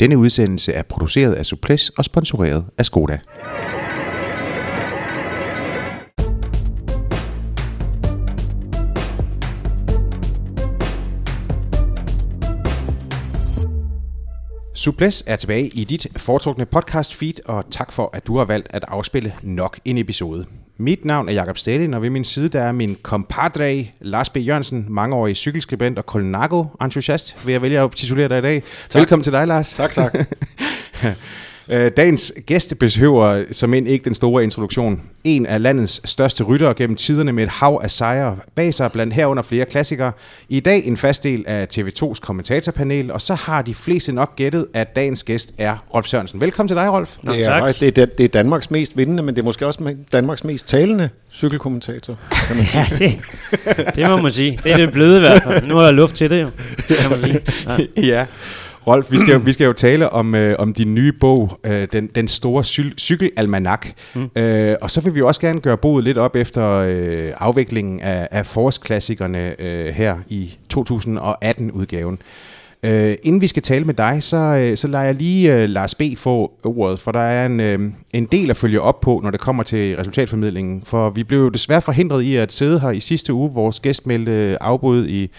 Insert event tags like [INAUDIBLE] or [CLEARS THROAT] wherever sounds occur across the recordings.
Denne udsendelse er produceret af Suples og sponsoreret af Skoda. Suples er tilbage i dit foretrukne podcast feed, og tak for, at du har valgt at afspille nok en episode. Mit navn er Jakob Stalin, og ved min side der er min compadre Lars B. Jørgensen, mangeårig cykelskribent og Colnago-entusiast, vil jeg vælge at titulere dig i dag. Tak. Velkommen til dig, Lars. Tak, tak. [LAUGHS] Øh, dagens gæste behøver som end ikke den store introduktion. En af landets største ryttere gennem tiderne med et hav af sejre bag sig, blandt herunder flere klassikere. I dag en fast del af TV2's kommentatorpanel, og så har de fleste nok gættet, at dagens gæst er Rolf Sørensen. Velkommen til dig, Rolf. Nå, det, er faktisk, det, er, det er Danmarks mest vindende, men det er måske også Danmarks mest talende cykelkommentator, kan man [LAUGHS] sige. ja, det, det må man sige. Det er det blevet i hvert fald. Nu er der luft til det jo, kan man sige. Ja. [LAUGHS] ja. Rolf, vi skal, jo, vi skal jo tale om, øh, om din nye bog, øh, den, den store cyk- cykelalmanak. Mm. Øh, og så vil vi også gerne gøre boet lidt op efter øh, afviklingen af, af forårsklassikerne øh, her i 2018-udgaven. Øh, inden vi skal tale med dig, så, øh, så lader jeg lige øh, Lars B. få ordet, for der er en, øh, en del at følge op på, når det kommer til resultatformidlingen. For vi blev jo desværre forhindret i at sidde her i sidste uge. Vores gæst meldte afbud i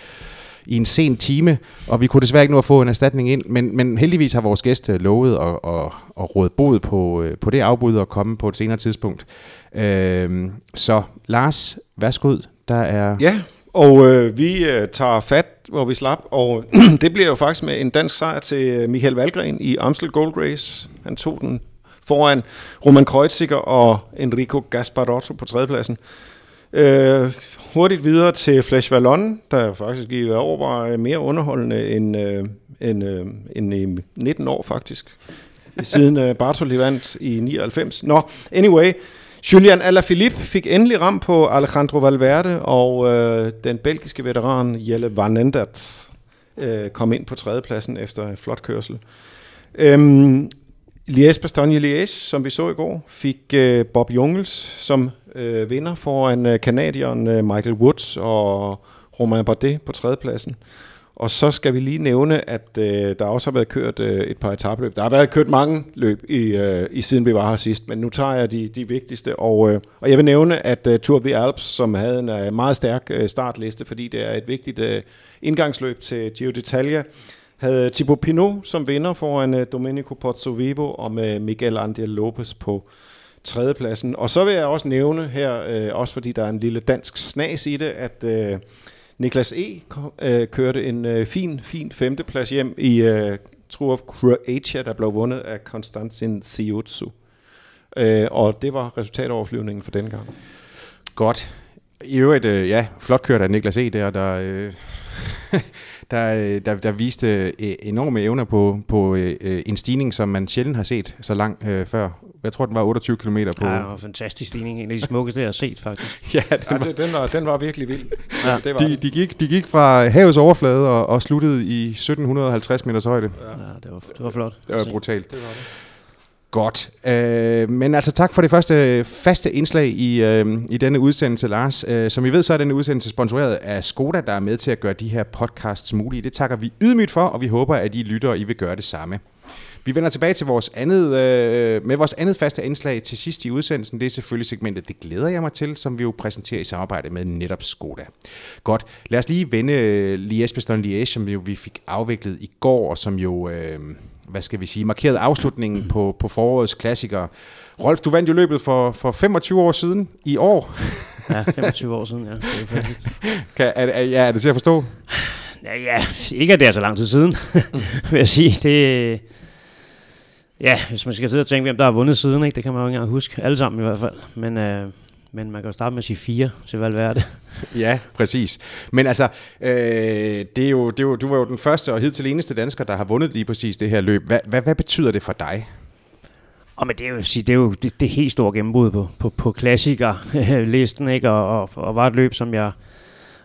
i en sen time, og vi kunne desværre ikke nå at få en erstatning ind, men, men heldigvis har vores gæst øh, lovet at, at, at råde bod på, øh, på det afbud og komme på et senere tidspunkt. Øh, så Lars, værsgo, der er... Ja, og øh, vi øh, tager fat, hvor vi slap, og [CLEARS THROAT] det bliver jo faktisk med en dansk sejr til øh, Michael Valgren i Amstel Gold Race. Han tog den foran Roman Kreuziger og Enrico Gasparotto på tredjepladsen. Øh, hurtigt videre til Flash Vallon, der faktisk i år var øh, mere underholdende end, øh, end, øh, end i 19 år faktisk. [LAUGHS] Siden øh, Bartoli vandt i 99. Nå, anyway. Julian Alaphilippe fik endelig ram på Alejandro Valverde, og øh, den belgiske veteran Jelle Van Endert øh, kom ind på tredjepladsen efter en flot kørsel. Øhm, Liège Bastogne Liège, som vi så i går, fik øh, Bob Jungels som øh, vinder foran øh, kanadieren øh, Michael Woods og Romain Bardet på tredjepladsen. Og så skal vi lige nævne, at øh, der også har været kørt øh, et par etabløb. Der har været kørt mange løb i, øh, i siden vi var her sidst, men nu tager jeg de, de vigtigste. Og, øh, og jeg vil nævne, at øh, Tour of the Alps, som havde en øh, meget stærk øh, startliste, fordi det er et vigtigt øh, indgangsløb til Giro d'Italia, havde Thibaut Pinot som vinder foran øh, Domenico Pozzovivo og med Miguel Angel Lopez på tredjepladsen. Og så vil jeg også nævne her, øh, også fordi der er en lille dansk snas i det, at øh, Niklas E. øh, kørte en øh, fin, fin femteplads hjem i øh, Tour of Croatia, der blev vundet af Konstantin Siotsu. Øh, og det var resultatoverflyvningen for den gang. Godt. I øvrigt, øh, ja, flot kørt af Niklas E. der, der, øh, [LAUGHS] der, der, der viste øh, enorme evner på, på øh, en stigning, som man sjældent har set så langt øh, før. Jeg tror, den var 28 km på... Ja, det var en fantastisk stigning. En af de smukkeste, jeg har set, faktisk. [LAUGHS] ja, den var, ja, den, var, den var virkelig vild. Ja. Det var de, de, gik, de gik fra havets overflade og, og sluttede i 1750 meters højde. Ja, ja det, var, det var flot. Det var brutalt. Det var det. Godt. Øh, men altså tak for det første faste indslag i, øh, i denne udsendelse, Lars. Øh, som I ved, så er denne udsendelse sponsoreret af Skoda, der er med til at gøre de her podcasts mulige. Det takker vi ydmygt for, og vi håber, at I lytter, og I vil gøre det samme. Vi vender tilbage til vores andet, øh, med vores andet faste indslag til sidst i udsendelsen. Det er selvfølgelig segmentet Det glæder jeg mig til, som vi jo præsenterer i samarbejde med netop Skoda. Godt, lad os lige vende øh, Liège Bastogne Liège, som jo vi fik afviklet i går, og som jo, øh, hvad skal vi sige, markerede afslutningen [CLEARS THROAT] på, på forårets klassikere. Rolf, du vandt jo løbet for, for 25 år siden i år. [LAUGHS] ja, 25 år siden, ja. Det er, [LAUGHS] kan, er, er, ja, er det til at forstå? Ja, ja, ikke at det er så lang tid siden, [LAUGHS] vil jeg sige. Det, Ja, hvis man skal sidde og tænke, hvem der har vundet siden, ikke? det kan man jo ikke engang huske. Alle sammen i hvert fald. Men, øh, men man kan jo starte med at sige fire til Valverde. [LAUGHS] ja, præcis. Men altså, øh, det er jo, det er jo, du var jo den første og hidtil eneste dansker, der har vundet lige præcis det her løb. Hvad, hvad, hvad betyder det for dig? Og men det er jo, det er jo det, det helt store gennembrud på, på, på klassikerlisten, [LAUGHS] ikke? Og, og, og, var et løb, som jeg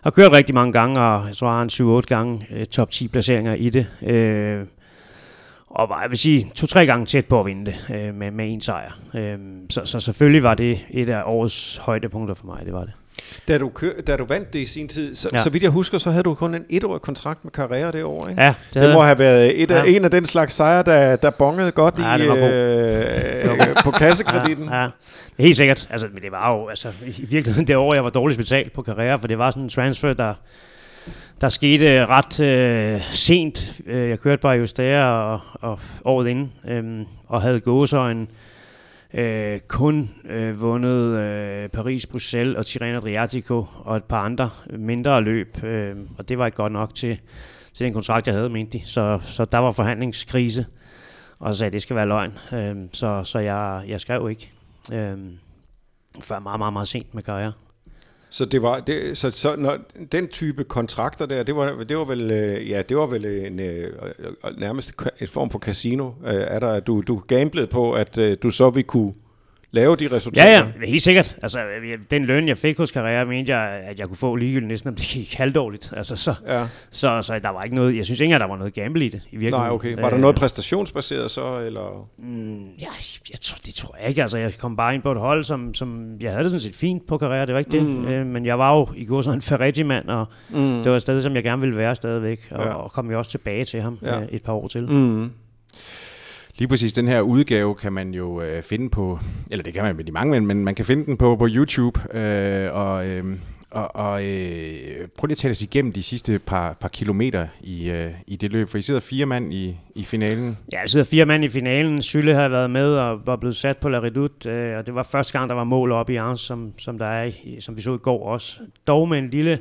har kørt rigtig mange gange, og jeg tror, jeg har en 7-8 gange øh, top 10 placeringer i det. Øh, og var, jeg vil sige, to-tre gange tæt på at vinde det øh, med, med en sejr. Øh, så, så selvfølgelig var det et af årets højdepunkter for mig, det var det. Da du, kør, da du vandt det i sin tid, så, Ja. så vidt jeg husker, så havde du kun en etårig kontrakt med Carrera det år, ikke? Ja, det, Det, må have været et af, Ja. en af den slags sejre, der, der bongede godt Ja, i, øh, [LAUGHS] på kassekreditten. Ja, ja. Helt sikkert. Altså, men det var jo altså, i virkeligheden det år, jeg var dårligt betalt på karriere, for det var sådan en transfer, der, der skete øh, ret øh, sent. Øh, jeg kørte bare i der og, og året inden, øh, og havde gåsøjne øh, kun øh, vundet øh, Paris, Bruxelles og Tirreno Adriatico og et par andre mindre løb, øh, og det var ikke godt nok til, til den kontrakt, jeg havde, mente de. Så, så der var forhandlingskrise, og så sagde at det skal være løgn. Øh, så så jeg, jeg skrev ikke. Øh, før meget, meget, meget sent med karriere. Så det var det, så, så når, den type kontrakter der, det var det var vel øh, ja, det var vel en øh, øh, nærmest en form for casino. Er der at du du gamblede på at du så vi kunne lave de resultater? Ja, ja, helt sikkert. Altså, den løn, jeg fik hos Carrera, mente jeg, at jeg kunne få ligegyldigt næsten, om det gik halvdårligt. Altså, så, ja. så, så der var ikke noget, jeg synes ikke, at der var noget gamble i det, i virkeligheden. Nej, okay. Var der Øh, noget præstationsbaseret så, eller? Mm, ja, jeg tror, det tror jeg ikke. Altså, jeg kom bare ind på et hold, som, som jeg havde det sådan set fint på karriere, det var ikke det. Mm. Øh, men jeg var jo i går sådan en Ferretti-mand, og Mm. det var et sted, som jeg gerne ville være stadigvæk. Og, Ja. og kom jo også tilbage til ham Ja. øh, et par år til. Mm. Lige præcis den her udgave kan man jo øh, finde på, eller det kan man med de mange, men, men man kan finde den på, på YouTube, øh, og, øh, og, og øh, prøv lige at tage os igennem de sidste par, par kilometer i, øh, i det løb, for I sidder fire mand i, i finalen. Ja, jeg sidder fire mand i finalen. Sylle har været med og var blevet sat på La Redoute, øh, og det var første gang, der var mål op i Arns, som, som, der er, som vi så i går også. Dog med en lille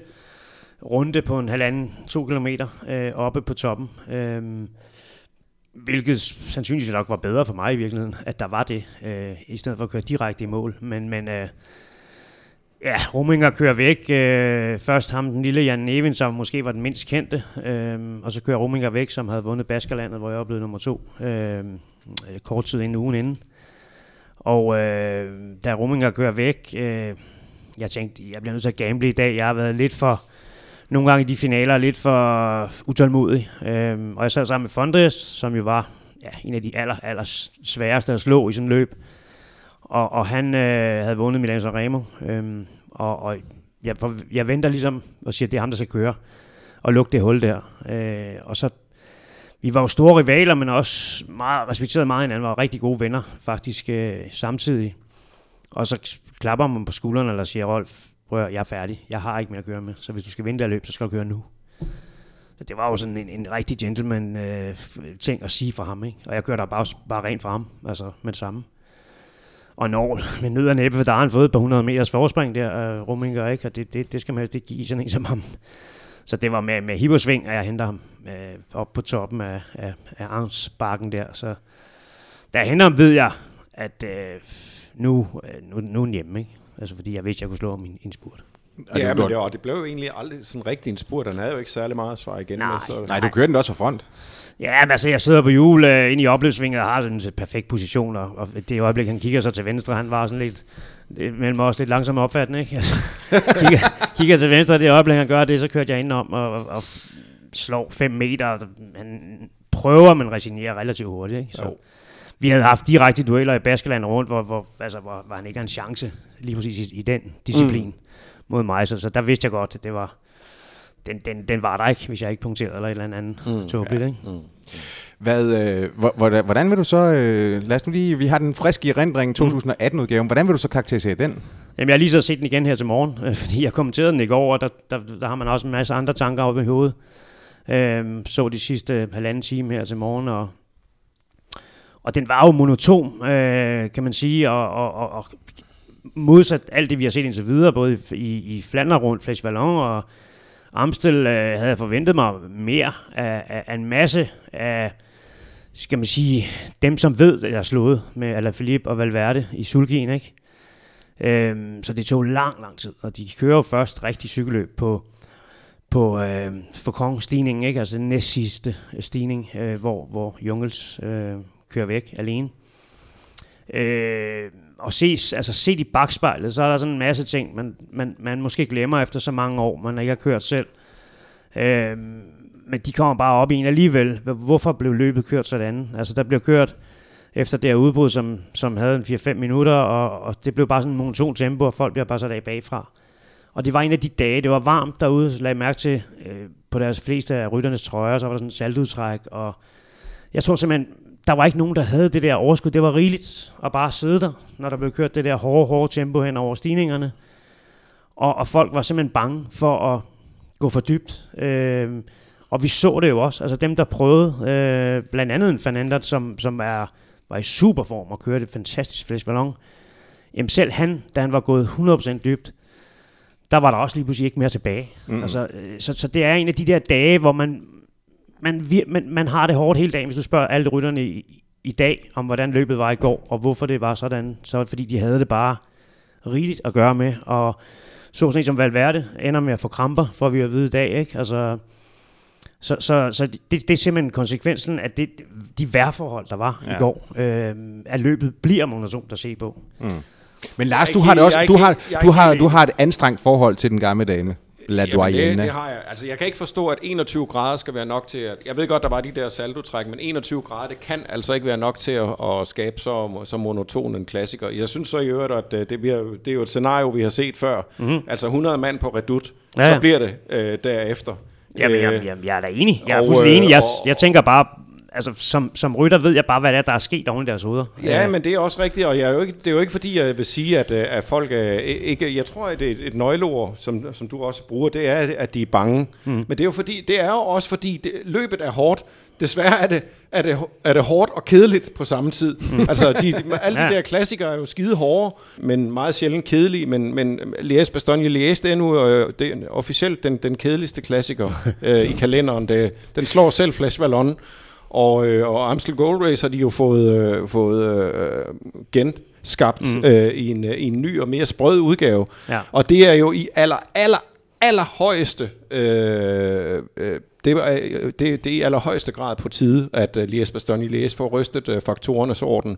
runde på en halvanden, to kilometer øh, oppe på toppen. Øh, hvilket sandsynligvis nok var bedre for mig i virkeligheden, at der var det, øh, i stedet for at køre direkte i mål. Men, men øh, ja, Rominger kører væk. Øh, først ham, den lille Jan Evin, som måske var den mindst kendte. Øh, og så kører Rominger væk, som havde vundet Baskerlandet, hvor jeg var blevet nummer to. Øh, øh, kort tid inden ugen inden. Og øh, da Rominger kører væk, øh, jeg tænkte, jeg bliver nødt til at gamble i dag. Jeg har været lidt for, nogle gange i de finaler, lidt for utålmodig. Øhm, og jeg sad sammen med Fondres, som jo var ja, en af de aller, aller sværeste at slå i sådan et løb. Og, og han øh, havde vundet Milan Sanremo. Øhm, og, og jeg, jeg venter ligesom og siger, at det er ham, der skal køre. Og lukke det hul der. Øh, og så vi var jo store rivaler, men også meget, respekterede meget hinanden, var rigtig gode venner faktisk øh, samtidig. Og så klapper man på skuldrene eller siger, Rolf, prøv at jeg er færdig. Jeg har ikke mere at køre med. Så hvis du skal vinde det her løb, så skal du køre nu. Så det var jo sådan en, en rigtig gentleman øh, ting at sige for ham. Ikke? Og jeg kørte bare, bare rent for ham, altså med det samme. Og når [LAUGHS] med nød og næppe, for der har han fået et par hundrede meters forspring der, øh, Rumminger, ikke? Og det, det, det skal man helst ikke give sådan en som ham. Så det var med, med hibersving, at jeg henter ham øh, op på toppen af, af, af Arnsbakken der. Så da jeg henter ham, ved jeg, at øh, nu, øh, nu, nu er han hjemme, ikke? Altså fordi jeg vidste, at jeg kunne slå ham i en, i en spurt. Og Ja, du, men det, var, det blev jo egentlig aldrig sådan rigtig en spurt. Han havde jo ikke særlig meget at svare igen Nej. med. Så, nej, du kørte den også fra front. Ja, men altså, jeg sidder på hjul øh, inde i opløbsvinget og har sådan en perfekt position, og, og det øjeblik, han kigger så til venstre, han var sådan lidt, mellem os lidt langsom opfattende, ikke? Altså, [LAUGHS] kigger, kigger til venstre, og det øjeblik, han gør det, så kørte jeg indenom og, og, og slår 5 meter. Han prøver, men resignerer relativt hurtigt, ikke? Så, Jo. Vi havde haft direkte dueller i Baskerland rundt, hvor, hvor, altså, hvor, hvor han ikke havde en chance lige præcis i, i den disciplin mm. mod mig, så, så der vidste jeg godt, at det var, den, den, den var der ikke, hvis jeg ikke punkterede eller et eller andet mm, tåbeligt, ikke? Mm. Hvad, øh, hvor- hvordan, hvordan vil du så, øh, lad os nu lige, vi har den friske i rendring 2018-udgaven, hvordan vil du så karakterisere den? Jamen, jeg har lige så set den igen her til morgen, øh, [LAUGHS] fordi jeg kommenterede den i går, og der, der, der har man også en masse andre tanker oppe i hovedet. Øhm, så de sidste halvanden time her til morgen, og, og den var jo monoton, øh, kan man sige, og, og, og, og modsat alt det, vi har set indtil videre, både i, i Flandern rundt, Flash Vallon og Amstel, øh, havde jeg forventet mig mere af, af, af en masse af, skal man sige, dem som ved, at jeg er slået med Alaphilippe og Valverde i Sulgien, ikke? Øhm, så det tog lang, lang tid, og de kører jo først rigtig cykelløb på, på øh, for ikke? altså den næst sidste stigning, øh, hvor, hvor Jungels øh, kører væk alene. Øh, og ses, altså set i bagspejlet, så er der sådan en masse ting, man, man, man måske glemmer efter så mange år, man ikke har kørt selv. Øh, men de kommer bare op i en alligevel. Hvorfor blev løbet kørt sådan? Altså der blev kørt efter det her udbrud, som, som havde en 4-5 minutter, og, og det blev bare sådan en monoton tempo, og folk bliver bare sat af bagfra. Og det var en af de dage, det var varmt derude, så lagde jeg mærke til, øh, på deres fleste af rytternes trøjer, så var der sådan en saltudtræk, og jeg tror simpelthen, der var ikke nogen, der havde det der overskud. Det var rigeligt at bare sidde der, når der blev kørt det der hårde, hårde tempo hen over stigningerne. Og, og folk var simpelthen bange for at gå for dybt. Øh, og vi så det jo også. Altså dem, der prøvede, øh, blandt andet en Fernandez, som, som er, var i super form og kørte et fantastisk flæsballon. Jamen selv han, da han var gået 100% dybt, der var der også lige pludselig ikke mere tilbage. Mm. Altså, øh, så, så det er en af de der dage, hvor man, man, man, man har det hårdt hele dagen. Hvis du spørger alle rytterne i, i dag, om hvordan løbet var i går, og hvorfor det var sådan, så var det fordi, de havde det bare rigeligt at gøre med. Og så sådan som Valverde ender med at få kramper, for vi at vide i dag. Ikke? Altså, så, så, så det, det er simpelthen konsekvensen af det, de værforhold, der var ja. i går, øh, at løbet bliver monotont at se på. Mm. Men Lars, du har det også, du har, du har, du har et anstrengt forhold til den gamle dame. La Jamen det, det har jeg. Altså, jeg kan ikke forstå, at 21 grader skal være nok til at... Jeg ved godt, der var de der saldotræk, men 21 grader, det kan altså ikke være nok til at, at skabe så, så monoton en klassiker. Jeg synes så i øvrigt, at øh, det, bliver, det er jo et scenario, vi har set før. Mm-hmm. Altså 100 mand på redut, ja, så bliver det øh, derefter. Jamen, øh, jamen, jamen, jeg er da enig. Jeg er fuldstændig enig. Jeg, jeg tænker bare, altså, som, som rytter ved jeg bare, hvad det er, der er sket oven i deres hoveder. Ja, men det er også rigtigt, og jeg er jo ikke, det er jo ikke fordi, jeg vil sige, at, øh, at folk er ikke... Jeg tror, at et, et nøgleord, som, som du også bruger, det er, at de er bange. Mm. Men det er jo fordi, det er jo også fordi, det, løbet er hårdt. Desværre er det, er det, er det hårdt og kedeligt på samme tid. Mm. [LAUGHS] altså, de, de, alle de der klassikere er jo skide hårde, men meget sjældent kedelige. Men, men Lies Bastogne Lies, det er nu øh, det er officielt den, den kedeligste klassiker [LAUGHS] øh, i kalenderen. Det, den slår selv Flash Vallon. Og, øh, og Amstel Gold Race har de jo fået, øh, fået øh, genskabt mm. øh, i, en, i en ny og mere sprød udgave. Ja. Og det er jo i aller, aller, allerhøjeste øh, øh, det, er, øh, det, det er i allerhøjeste grad på tide, at uh, Lies Bastogne Lies får rystet uh, faktorernes orden,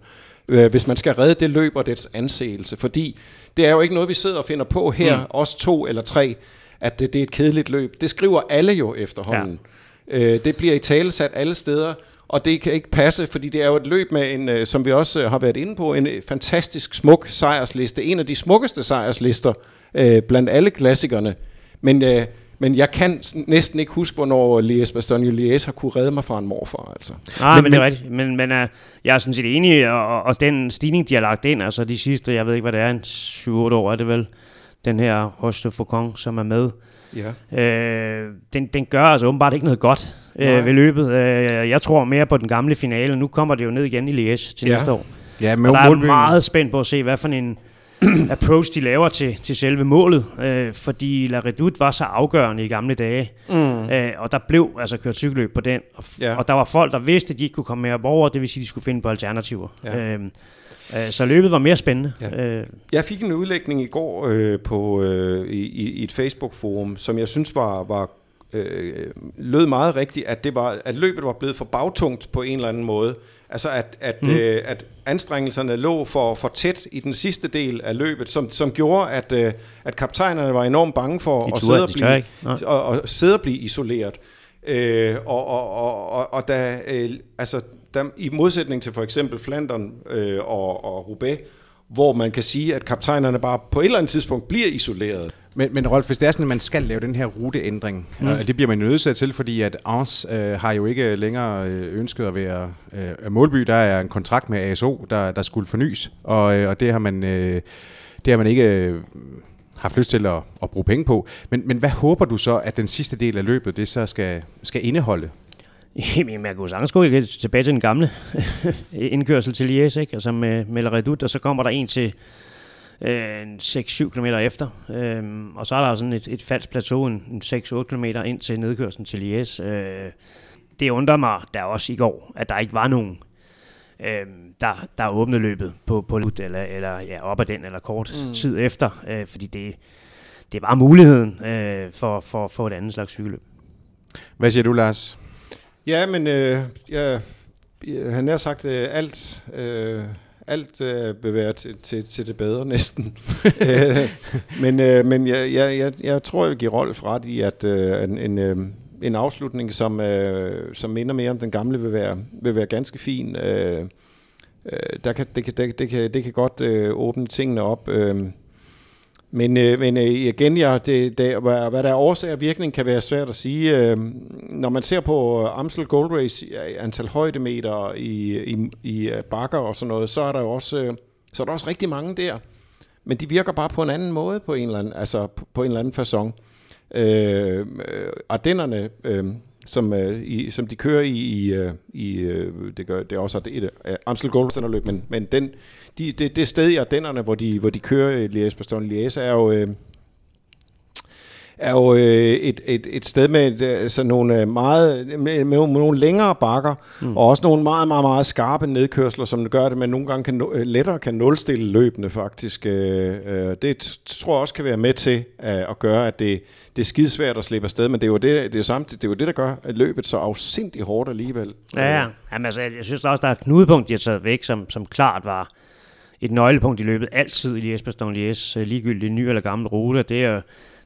uh, hvis man skal redde det løb og dets anseelse. Fordi det er jo ikke noget, vi sidder og finder på her, mm. os to eller tre, at det, det er et kedeligt løb. Det skriver alle jo efterhånden. Ja. Øh, det bliver i tale sat alle steder, og det kan ikke passe, fordi det er jo et løb med en, øh, som vi også øh, har været inde på, en øh, fantastisk smuk sejrsliste. En af de smukkeste sejrslister øh, blandt alle klassikerne. Men, øh, men jeg kan næsten ikke huske, hvornår Lies Bastogne Lies har kunne redde mig fra en morfar. Altså. Nej, men, men det er rigtigt. Men, men uh, jeg er sådan set enig, og, og den stigning, de har lagt ind, altså de sidste, jeg ved ikke, hvad det er, en 7-8 år er det vel, den her Roche Faucon, som er med, Ja. Øh, den, den gør altså åbenbart ikke noget godt øh, ved løbet. Øh, jeg tror mere på den gamle finale. Nu kommer det jo ned igen i Liège til ja. næste år. Ja, men og der er meget spændt på at se, hvad for en [CLEARS THROAT] approach de laver til, til selve målet, øh, fordi La Redoute var så afgørende i gamle dage, mm. øh, og der blev altså kørt cykelløb på den, og, ja. og der var folk, der vidste, at de ikke kunne komme mere op over, det vil sige, at de skulle finde på alternativer. Ja. Øh, Øh, så løbet var mere spændende. Ja. Øh. Jeg fik en udlægning i går øh, på øh, i, i et Facebook-forum, som jeg synes var, var øh, lød meget rigtigt, at, det var, at løbet var blevet for bagtungt på en eller anden måde. Altså at, at, mm. øh, at anstrengelserne lå for, for tæt i den sidste del af løbet, som, som gjorde, at, øh, at kaptajnerne var enormt bange for at sidde, og blive, og, og sidde og blive isoleret. Øh, og, og, og, og, og da, øh, altså, der, i modsætning til for eksempel Flandern øh, og, og Roubaix, hvor man kan sige, at kaptajnerne bare på et eller andet tidspunkt bliver isoleret. Men, men Rolf, hvis det er sådan, at man skal lave den her ruteændring, mm. og det bliver man nødt til, fordi at Ans øh, har jo ikke længere øh, ønsket at være øh, målby. Der er en kontrakt med ASO, der, der skulle fornyes, og, øh, og det har man, øh, det har man ikke... Øh, haft lyst til at, at bruge penge på. Men, men hvad håber du så, at den sidste del af løbet det så skal, skal indeholde? Jamen, jeg kunne sagtens gå tilbage til den gamle [LAUGHS] indkørsel til Lies, ikke? altså med, med Redut, og så kommer der en til øh, 6-7 km efter. Øh, og så er der sådan et, et falsk plateau, en, en 6-8 km ind til nedkørslen til Lies. Øh, det undrer mig der også i går, at der ikke var nogen, øh, der, der åbnede løbet på, på eller, eller ja, op ad den, eller kort mm. tid efter, øh, fordi det, det var muligheden øh, for, for, for et andet slags cykelløb. Hvad siger du, Lars? Ja, men øh, jeg, han har sagt øh, alt... Øh, alt øh, bevæger til, til, til det bedre [LAUGHS] næsten. øh, men øh, men jeg, jeg, jeg, jeg tror, jeg giver Rolf ret i, at øh, en, en, øh, en afslutning, som, øh, som minder mere om den gamle, vil være, vil være ganske fin. Øh, øh, der kan, det, kan, det, det, kan, det kan godt øh, åbne tingene op. Øh, men, øh, men øh, igen, ja, det, det, hvad, hvad der er årsag og virkning, kan være svært at sige. Øh, når man ser på øh, Amstel Gold Race, øh, antal højdemeter i, i, i øh, bakker og sådan noget, så er der jo også, øh, så er der også rigtig mange der. Men de virker bare på en anden måde på en eller anden, altså på, på en eller anden façon. Øh, Ardennerne, øh, som, øh, i, som de kører i, i, øh, i øh, det, gør, det er også et, et Amstel Gold Center løb, men, men den, de, det, det sted i Ardennerne, hvor de, hvor de kører øh, Liège-Bastogne-Liège, er jo... Øh, er jo øh, et, et, et sted med altså nogle øh, meget med, med, nogle længere bakker mm. og også nogle meget meget meget skarpe nedkørsler, som gør det, man nogle gange kan lettere kan nulstille løbende faktisk. det tror jeg også kan være med til at gøre, at det, det er skidesvært at slippe afsted, men det er jo det, det, er samtidig, det, er jo det der gør at løbet så afsindig hårdt alligevel. Ja, ja. Jamen, altså, jeg synes også, der er et knudepunkt, de har taget væk, som, som klart var et nøglepunkt i løbet altid i Liège-Bastogne-Liège, ligegyldigt ny eller gammel rute. Det er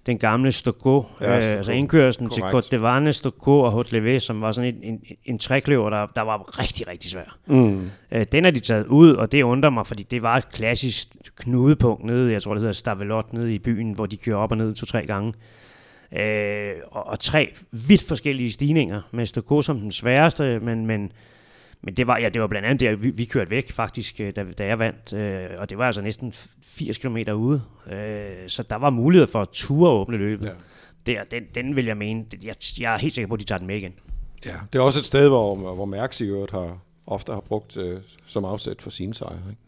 den gamle Stokko, ja, øh, altså indkørslen til Côte de Vanne, Stokko og Haute som var sådan en, en, en trækløver, der, der var rigtig, rigtig svær. Mm. Øh, den er de taget ud, og det undrer mig, fordi det var et klassisk knudepunkt nede, jeg tror det hedder Stavelot, nede i byen, hvor de kører op og ned to-tre gange. Øh, og, og tre vidt forskellige stigninger, med Stokko som den sværeste, men, men men det var, ja, det var blandt andet der, vi, vi kørte væk faktisk, øh, da, da jeg vandt, øh, og det var altså næsten 80 km ude. Øh, så der var mulighed for at ture åbne løbet. Ja. Der, den, den vil jeg mene, jeg, jeg er helt sikker på, at de tager den med igen. Ja, det er også et sted, hvor, hvor Mærks i øvrigt har, ofte har brugt øh, som afsæt for sine sejre. Ikke?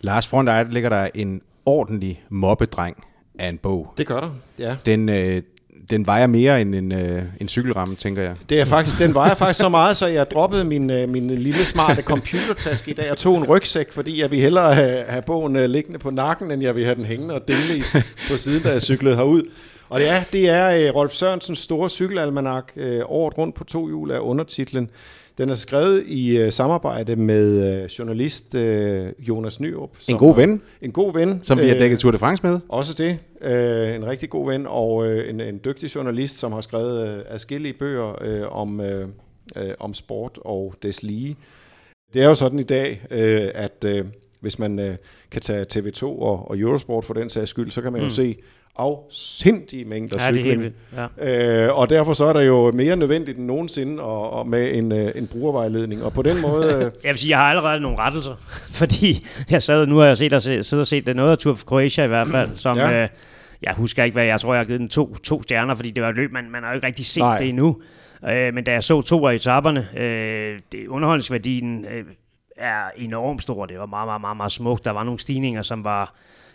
Lars, foran dig ligger der en ordentlig mobbedreng af en bog. Det gør der, ja. Den, øh, den vejer mere end en, øh, en cykelramme, tænker jeg. Det er faktisk, den vejer faktisk så meget, så jeg droppede min, øh, min lille smarte computertaske i dag og tog en rygsæk, fordi jeg vil hellere have, have bogen øh, liggende på nakken, end jeg vil have den hængende og dele på siden, da jeg cyklede herud. Og ja, det er øh, Rolf Sørensens store cykelalmanak, øh, året rundt på to hjul af undertitlen. Den er skrevet i øh, samarbejde med øh, journalist øh, Jonas Nyrup. En god ven. En god ven. Som vi har øh, dækket Tour de France med. Også det. Øh, en rigtig god ven, og øh, en, en dygtig journalist, som har skrevet øh, adskillige bøger øh, om, øh, øh, om sport og des lige. Det er jo sådan i dag, øh, at øh, hvis man øh, kan tage TV2 og, og Eurosport for den sags skyld, så kan man mm. jo se afsindige mængder ja, cykling. Ja. øh, og derfor så er der jo mere nødvendigt end nogensinde og, og med en, øh, en brugervejledning. Og på den måde... [LAUGHS] Øh, jeg vil sige, jeg har allerede nogle rettelser, [LAUGHS] fordi jeg sad nu har jeg set, og set, og set det noget af Tour of Croatia i hvert fald, som... Ja. Øh, jeg husker ikke, hvad jeg tror, jeg har givet den to, to stjerner, fordi det var et løb, man, man har jo ikke rigtig set Nej. det endnu. Øh, men da jeg så to af etaperne, øh, det, underholdningsværdien øh, er enormt stor. Det var meget, meget, meget, meget smukt. Der var nogle stigninger, som var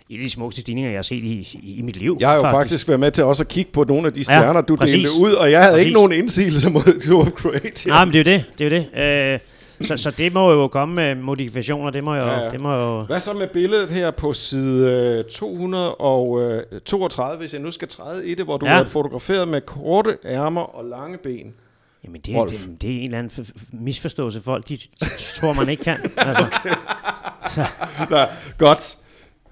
en af de smukkeste stigninger, jeg har set i, i, i mit liv. Jeg har jo faktisk. faktisk været med til også at kigge på nogle af de stjerner, ja, du præcis. delte ud, og jeg havde præcis. ikke nogen indsigelse mod Tour of Croatia. Nej, men det er jo det. det, er jo det. Øh, så, så det må jo komme med modifikationer, det må jo... Ja, ja. Det må jo... Hvad så med billedet her på side 232, øh, hvis jeg nu skal træde i det, hvor du ja. har fotograferet med korte ærmer og lange ben? Jamen, det, det, det er en eller anden misforståelse. Folk, de tror, man ikke kan. [LAUGHS] Altså. Okay. Så. Nå, godt.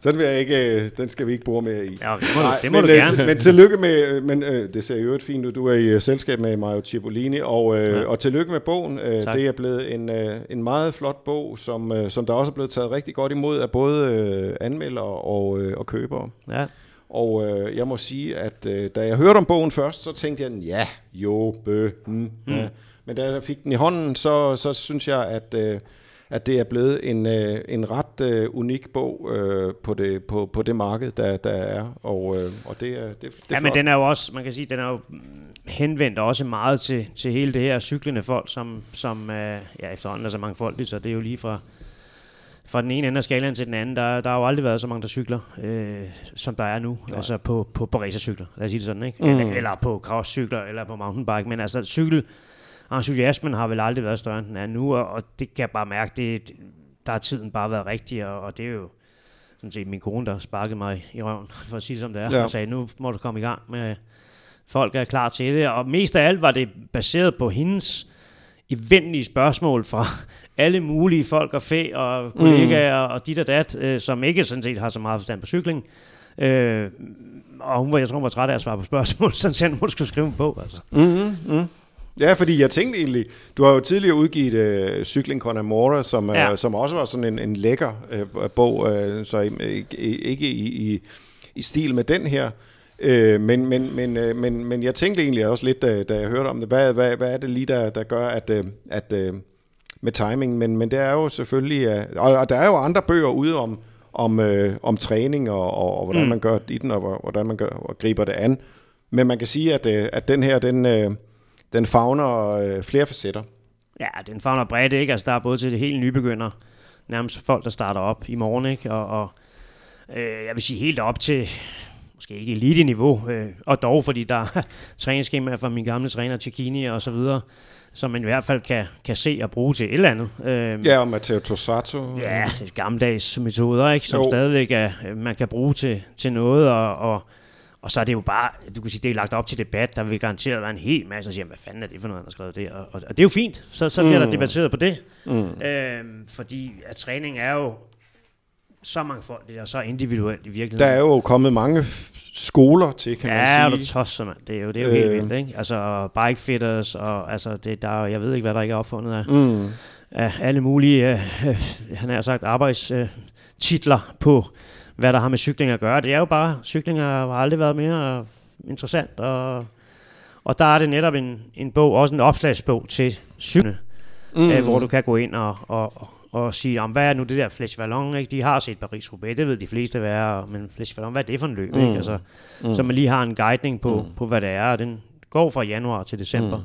Den, vil jeg ikke, øh, den skal vi ikke bruge mere i. Ja, det må, Nej, det må men, du øh, gerne. Men tillykke med, øh, men det ser jo fint ud, du er i selskab med Mario Cipollini, og, ja. og tillykke med bogen. Tak. Det er blevet en, en meget flot bog, som, som der også er blevet taget rigtig godt imod af både anmeldere og, og købere. Ja. Og øh, jeg må sige, at øh, da jeg hørte om bogen først, så tænkte jeg, ja, jo, bø, mm, mm. Ja. Men da jeg fik den i hånden, så, så synes jeg, at... Øh, at det er blevet en, øh, en ret øh, unik bog øh, på, det, på, på det marked, der, der er. Og, øh, og det er, det, det er Ja, men den er jo også, man kan sige, den er jo henvendt også meget til, til hele det her cyklende folk, som, som øh, ja, efterhånden er så mange folk, så det er jo lige fra, fra den ene ende af skalaen til den anden, der, der har jo aldrig været så mange, der cykler, øh, som der er nu. Nej. Altså på, på, på racercykler, lad os sige det sådan, ikke? Mm. Eller, eller på crosscykler, eller på mountainbike. Men altså cykel, entusiasmen har vel aldrig været større, end den er nu, og, og det kan jeg bare mærke, det, der har tiden bare været rigtig, og, og det er jo sådan set min kone, der sparkede mig i røven, [LAUGHS] for at sige som det er, ja. og sagde, nu må du komme i gang med, folk er klar til det, og mest af alt var det baseret på hendes eventlige spørgsmål fra [LAUGHS] alle mulige folk og fæ og kollegaer mm. og dit og dat, øh, som ikke sådan set har så meget forstand på cykling. Øh, og hun var, jeg tror, hun var træt af at svare på spørgsmål, [LAUGHS] så hun skulle skrive på. Altså. Mm-hmm. Mm. Ja, fordi jeg tænkte egentlig, du har jo tidligere udgivet uh, Cykling con Amore, som, ja. uh, som også var sådan en, en lækker uh, bog, uh, så ikke, ikke i, i, i stil med den her. Øh, men, men, men, øh, men, men jeg tænkte egentlig også lidt, da, da jeg hørte om det, hvad, hvad, hvad er det lige, der, der gør, at, øh, at øh, med timing, men, men det er jo selvfølgelig, øh, og, og der er jo andre bøger ude om, om, øh, om træning og, og, og hvordan mm. man gør i den, og hvordan man gør, og griber det an. Men man kan sige, at, øh, at den her, den, øh, den fagner øh, flere facetter. Ja, den fagner bredt, ikke? Altså, der er både til det helt nybegynder, nærmest folk, der starter op i morgen, ikke? Og, og øh, jeg vil sige helt op til, måske ikke elite-niveau, øh, og dog, fordi der er [LAUGHS] træningsskemaer fra min gamle træner, Cicchini og så videre, som man i hvert fald kan, kan se og bruge til et eller andet. Øh, ja, og Matteo Tossato. Ja, det er gammeldags metoder, ikke? som jo. stadigvæk er, man kan bruge til, til noget, og, og og så er det jo bare, du kan sige, det er lagt op til debat, der vil garanteret være en hel masse, der siger, hvad fanden er det for noget, han har skrevet det? Og, og, og det er jo fint, så, så bliver mm. der debatteret på det. Mm. Øhm, fordi at træning er jo så mangfoldigt og så individuelt i virkeligheden. Der er jo kommet mange skoler til, kan ja, man sige. Ja, du tosser, mand. Det er jo, det er jo øh. helt vildt, ikke? Altså, bike fitters, og altså, det, der, jeg ved ikke, hvad der ikke er opfundet af, mm. af alle mulige, øh, øh, han har sagt, arbejdstitler på hvad der har med cykling at gøre. Det er jo bare, cykling har aldrig været mere interessant, og, og der er det netop en, en bog, også en opslagsbog til cykling, mm. øh, hvor du kan gå ind og, og, og sige, om hvad er nu det der Flesh Vallon, ikke? De har set Paris-Roubaix, det ved de fleste, hvad er, men Flesh Vallon, hvad er det for en løb, mm. ikke? Altså, mm. Så man lige har en guidning på, mm. på, hvad det er, og den går fra januar til december. Mm.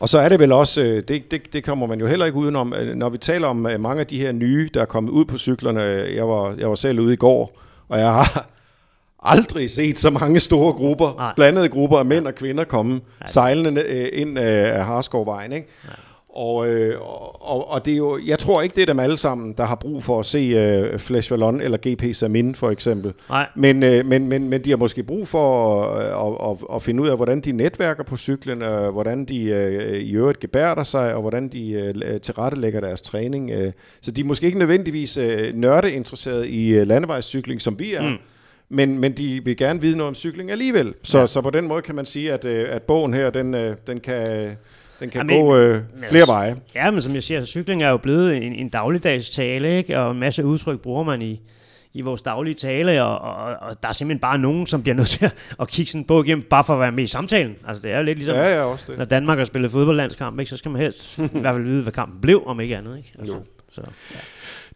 Og så er det vel også, øh, det, det, det kommer man jo heller ikke udenom, øh, når vi taler om øh, mange af de her nye, der er kommet ud på cyklerne. Jeg var, jeg var selv ude i går, og jeg har [LAUGHS] aldrig set så mange store grupper, Nej. blandede grupper af mænd og kvinder komme Nej. sejlende ind af Harskovvejen. Ikke? Nej. Og, øh, og, og det er jo, jeg tror ikke, det er dem alle sammen, der har brug for at se øh, Flash Vallon eller GP Samin for eksempel. Nej. Men, øh, men, men, men de har måske brug for at, at, at, at finde ud af, hvordan de netværker på cyklen, øh, hvordan de øh, i øvrigt gebærder sig, og hvordan de øh, tilrettelægger deres træning. Øh. Så de er måske ikke nødvendigvis øh, nørdeinteresserede i øh, landevejscykling, som vi er. Mm. Men, men de vil gerne vide noget om cykling alligevel. Så, ja. så på den måde kan man sige, at, øh, at bogen her, den, øh, den kan den kan Jamen, gå øh, flere altså, veje. Ja, men som jeg siger, så cykling er jo blevet en, en dagligdags tale, ikke? og en masse udtryk bruger man i, i vores daglige tale, og, og, og der er simpelthen bare nogen, som bliver [LAUGHS] nødt til at kigge sådan bog igennem, bare for at være med i samtalen. Altså det er jo lidt ligesom, ja, ja, også det. når Danmark har spillet fodboldlandskamp, ikke, så skal man helst i hvert fald vide, hvad kampen blev, om ikke andet. Ikke? Altså, så, ja.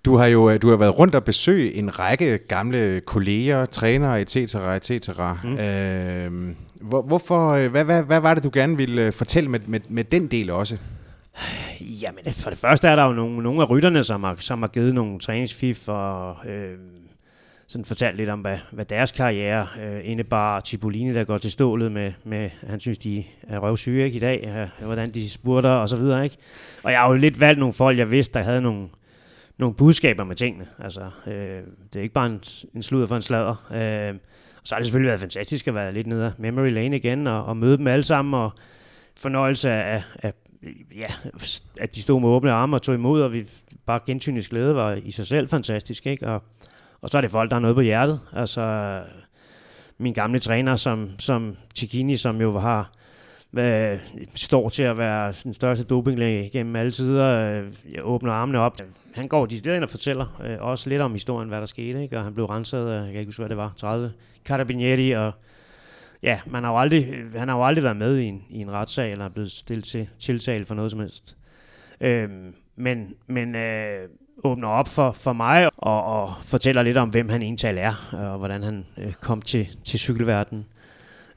Du har jo du har været rundt og besøgt en række gamle kolleger, trænere, etc. etc. Mm. Øh, hvor, hvorfor, øh, hvad, hvad, hvad var det, du gerne ville øh, fortælle med, med, med den del også? Jamen, for det første er der jo nogle, nogle af rytterne, som har, som har givet nogle træningsfif og øh, sådan fortalt lidt om, hvad, hvad deres karriere øh, indebar. Cipollini, der går til stålet med, med han synes, de er røvsyge ikke, i dag, øh, hvordan de spurter og så videre. Ikke? Og jeg har jo lidt valgt nogle folk, jeg vidste, der havde nogle, nogle budskaber med tingene. Altså, øh, det er ikke bare en, en sludder for en sladder. Øh, og så har det selvfølgelig været fantastisk at være lidt nede af Memory Lane igen, og, og møde dem alle sammen, og fornøjelse af, af ja, at de stod med åbne arme og tog imod, og vi bare gensynets glæde var i sig selv fantastisk, ikke? Og, og så er det folk, der har noget på hjertet. Altså, min gamle træner, som, som Chikini, som jo har hvad, står til at være den største dopinglæge gennem alle tider. Øh, jeg åbner armene op. Han går de steder ind og fortæller øh, også lidt om historien, hvad der skete. Ikke? Og han blev renset af, jeg kan ikke huske, hvad det var, 30 carabinieri. Og ja, man har jo aldrig, øh, han har jo aldrig været med i en, i en retssag, eller er blevet stillet til tiltale for noget som helst. Øh, men men øh, åbner op for, for mig og, og fortæller lidt om, hvem han egentlig er, og hvordan han øh, kom til, til cykelverdenen.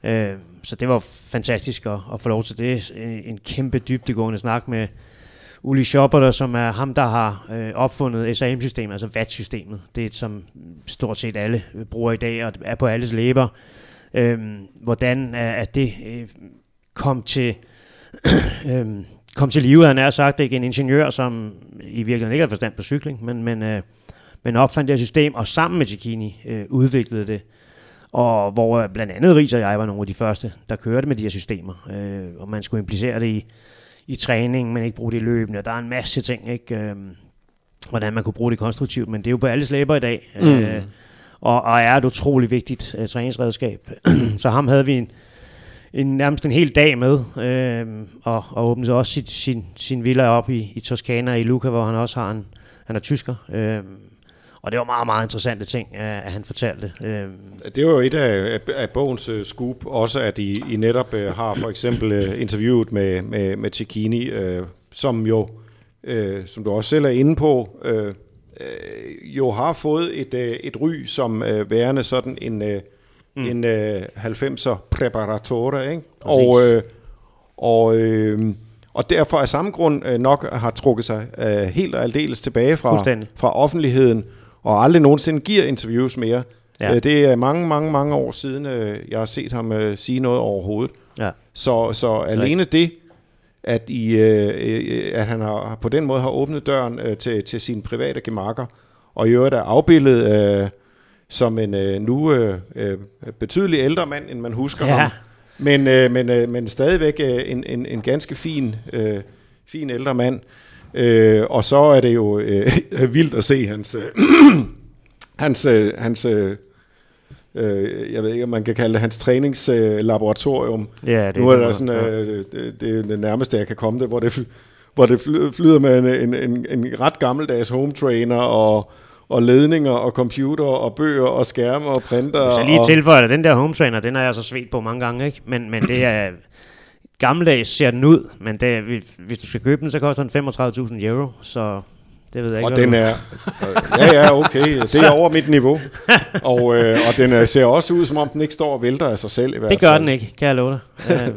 Øh, så det var fantastisk at, at få lov til det. En, en kæmpe dybdegående snak med Uli Schopper, som er ham, der har øh, opfundet SAM-systemet, altså VAT-systemet. Det er som stort set alle øh, bruger i dag, og er på alles læber. Øh, hvordan er, at det øh, kom til... [CLEARS THROAT] øh, kom til live, han er sagt, ikke en ingeniør, som i virkeligheden ikke har forstand på cykling, men, men, øh, men opfandt det her system, og sammen med Cicchini øh, udviklede det og hvor blandt andet Ries og jeg var nogle af de første, der kørte med de her systemer, øh, og man skulle implicere det i, i træning, men ikke bruge det i løbende, der er en masse ting, ikke? Øh, hvordan man kunne bruge det konstruktivt, men det er jo på alle slæber i dag, mm. øh, og, og er et utroligt vigtigt øh, træningsredskab. [CLEARS THROAT] så ham havde vi en, en, nærmest en hel dag med, øh, og, og åbnede også sit, sin, sin villa op i, i Toskana i Luca, hvor han også har en, han er tysker, øh, og det var meget, meget interessante ting, at han fortalte. Øh, Det var jo et af, af, bogens uh, scoop, også at I, I netop har for eksempel interviewet med, med, med Cicchini, som jo, som du også selv er inde på, jo har fået et, et ry som værende sådan en, mm. en uh, 90'er preparatore, ikke? Og, og, uh, og derfor af samme grund nok har trukket sig helt og aldeles tilbage fra, fra offentligheden, og aldrig nogensinde giver interviews mere. Ja. Ja. Det er mange, mange, mange år siden, øh, jeg har set ham øh, sige noget overhovedet. ja. Så, så alene det, at, I, øh, øh, at han har, på den måde har åbnet døren øh, til, til sine private gemakker, og i øvrigt er afbildet øh, som en øh, nu øh, øh, betydelig ældre mand, end man husker Ja. ham. Men, øh, men, øh, men stadigvæk øh, en, en, en ganske fin, øh, fin ældre mand. Øh, og så er det jo øh, [LAUGHS] vildt at se hans, øh, [CLEARS THROAT] hans, øh, hans øh, øh, jeg ved ikke, om man kan kalde det hans træningslaboratorium. Ja, det nu er der sådan, øh, det, det er det nærmeste, jeg kan komme det, hvor det, hvor det fly- flyder med en, en, en, en ret gammeldags home trainer og, og ledninger og computer og bøger og skærme og printer. Så lige og, tilføjer den der home trainer, den har jeg så svedt på mange gange, ikke? Men, men det er... [CLEARS THROAT] Gammeldags ser den ud, men det, hvis du skal købe den, så koster den 35.000 euro, så det ved jeg ikke. og den er, øh, [LAUGHS] ja ja, okay, [LAUGHS] det er over mit niveau. [LAUGHS] Og, øh, og den øh, ser også ud, som om den ikke står og vælter af sig selv i hvert Det gør fald. den ikke, kan jeg love dig. Øh,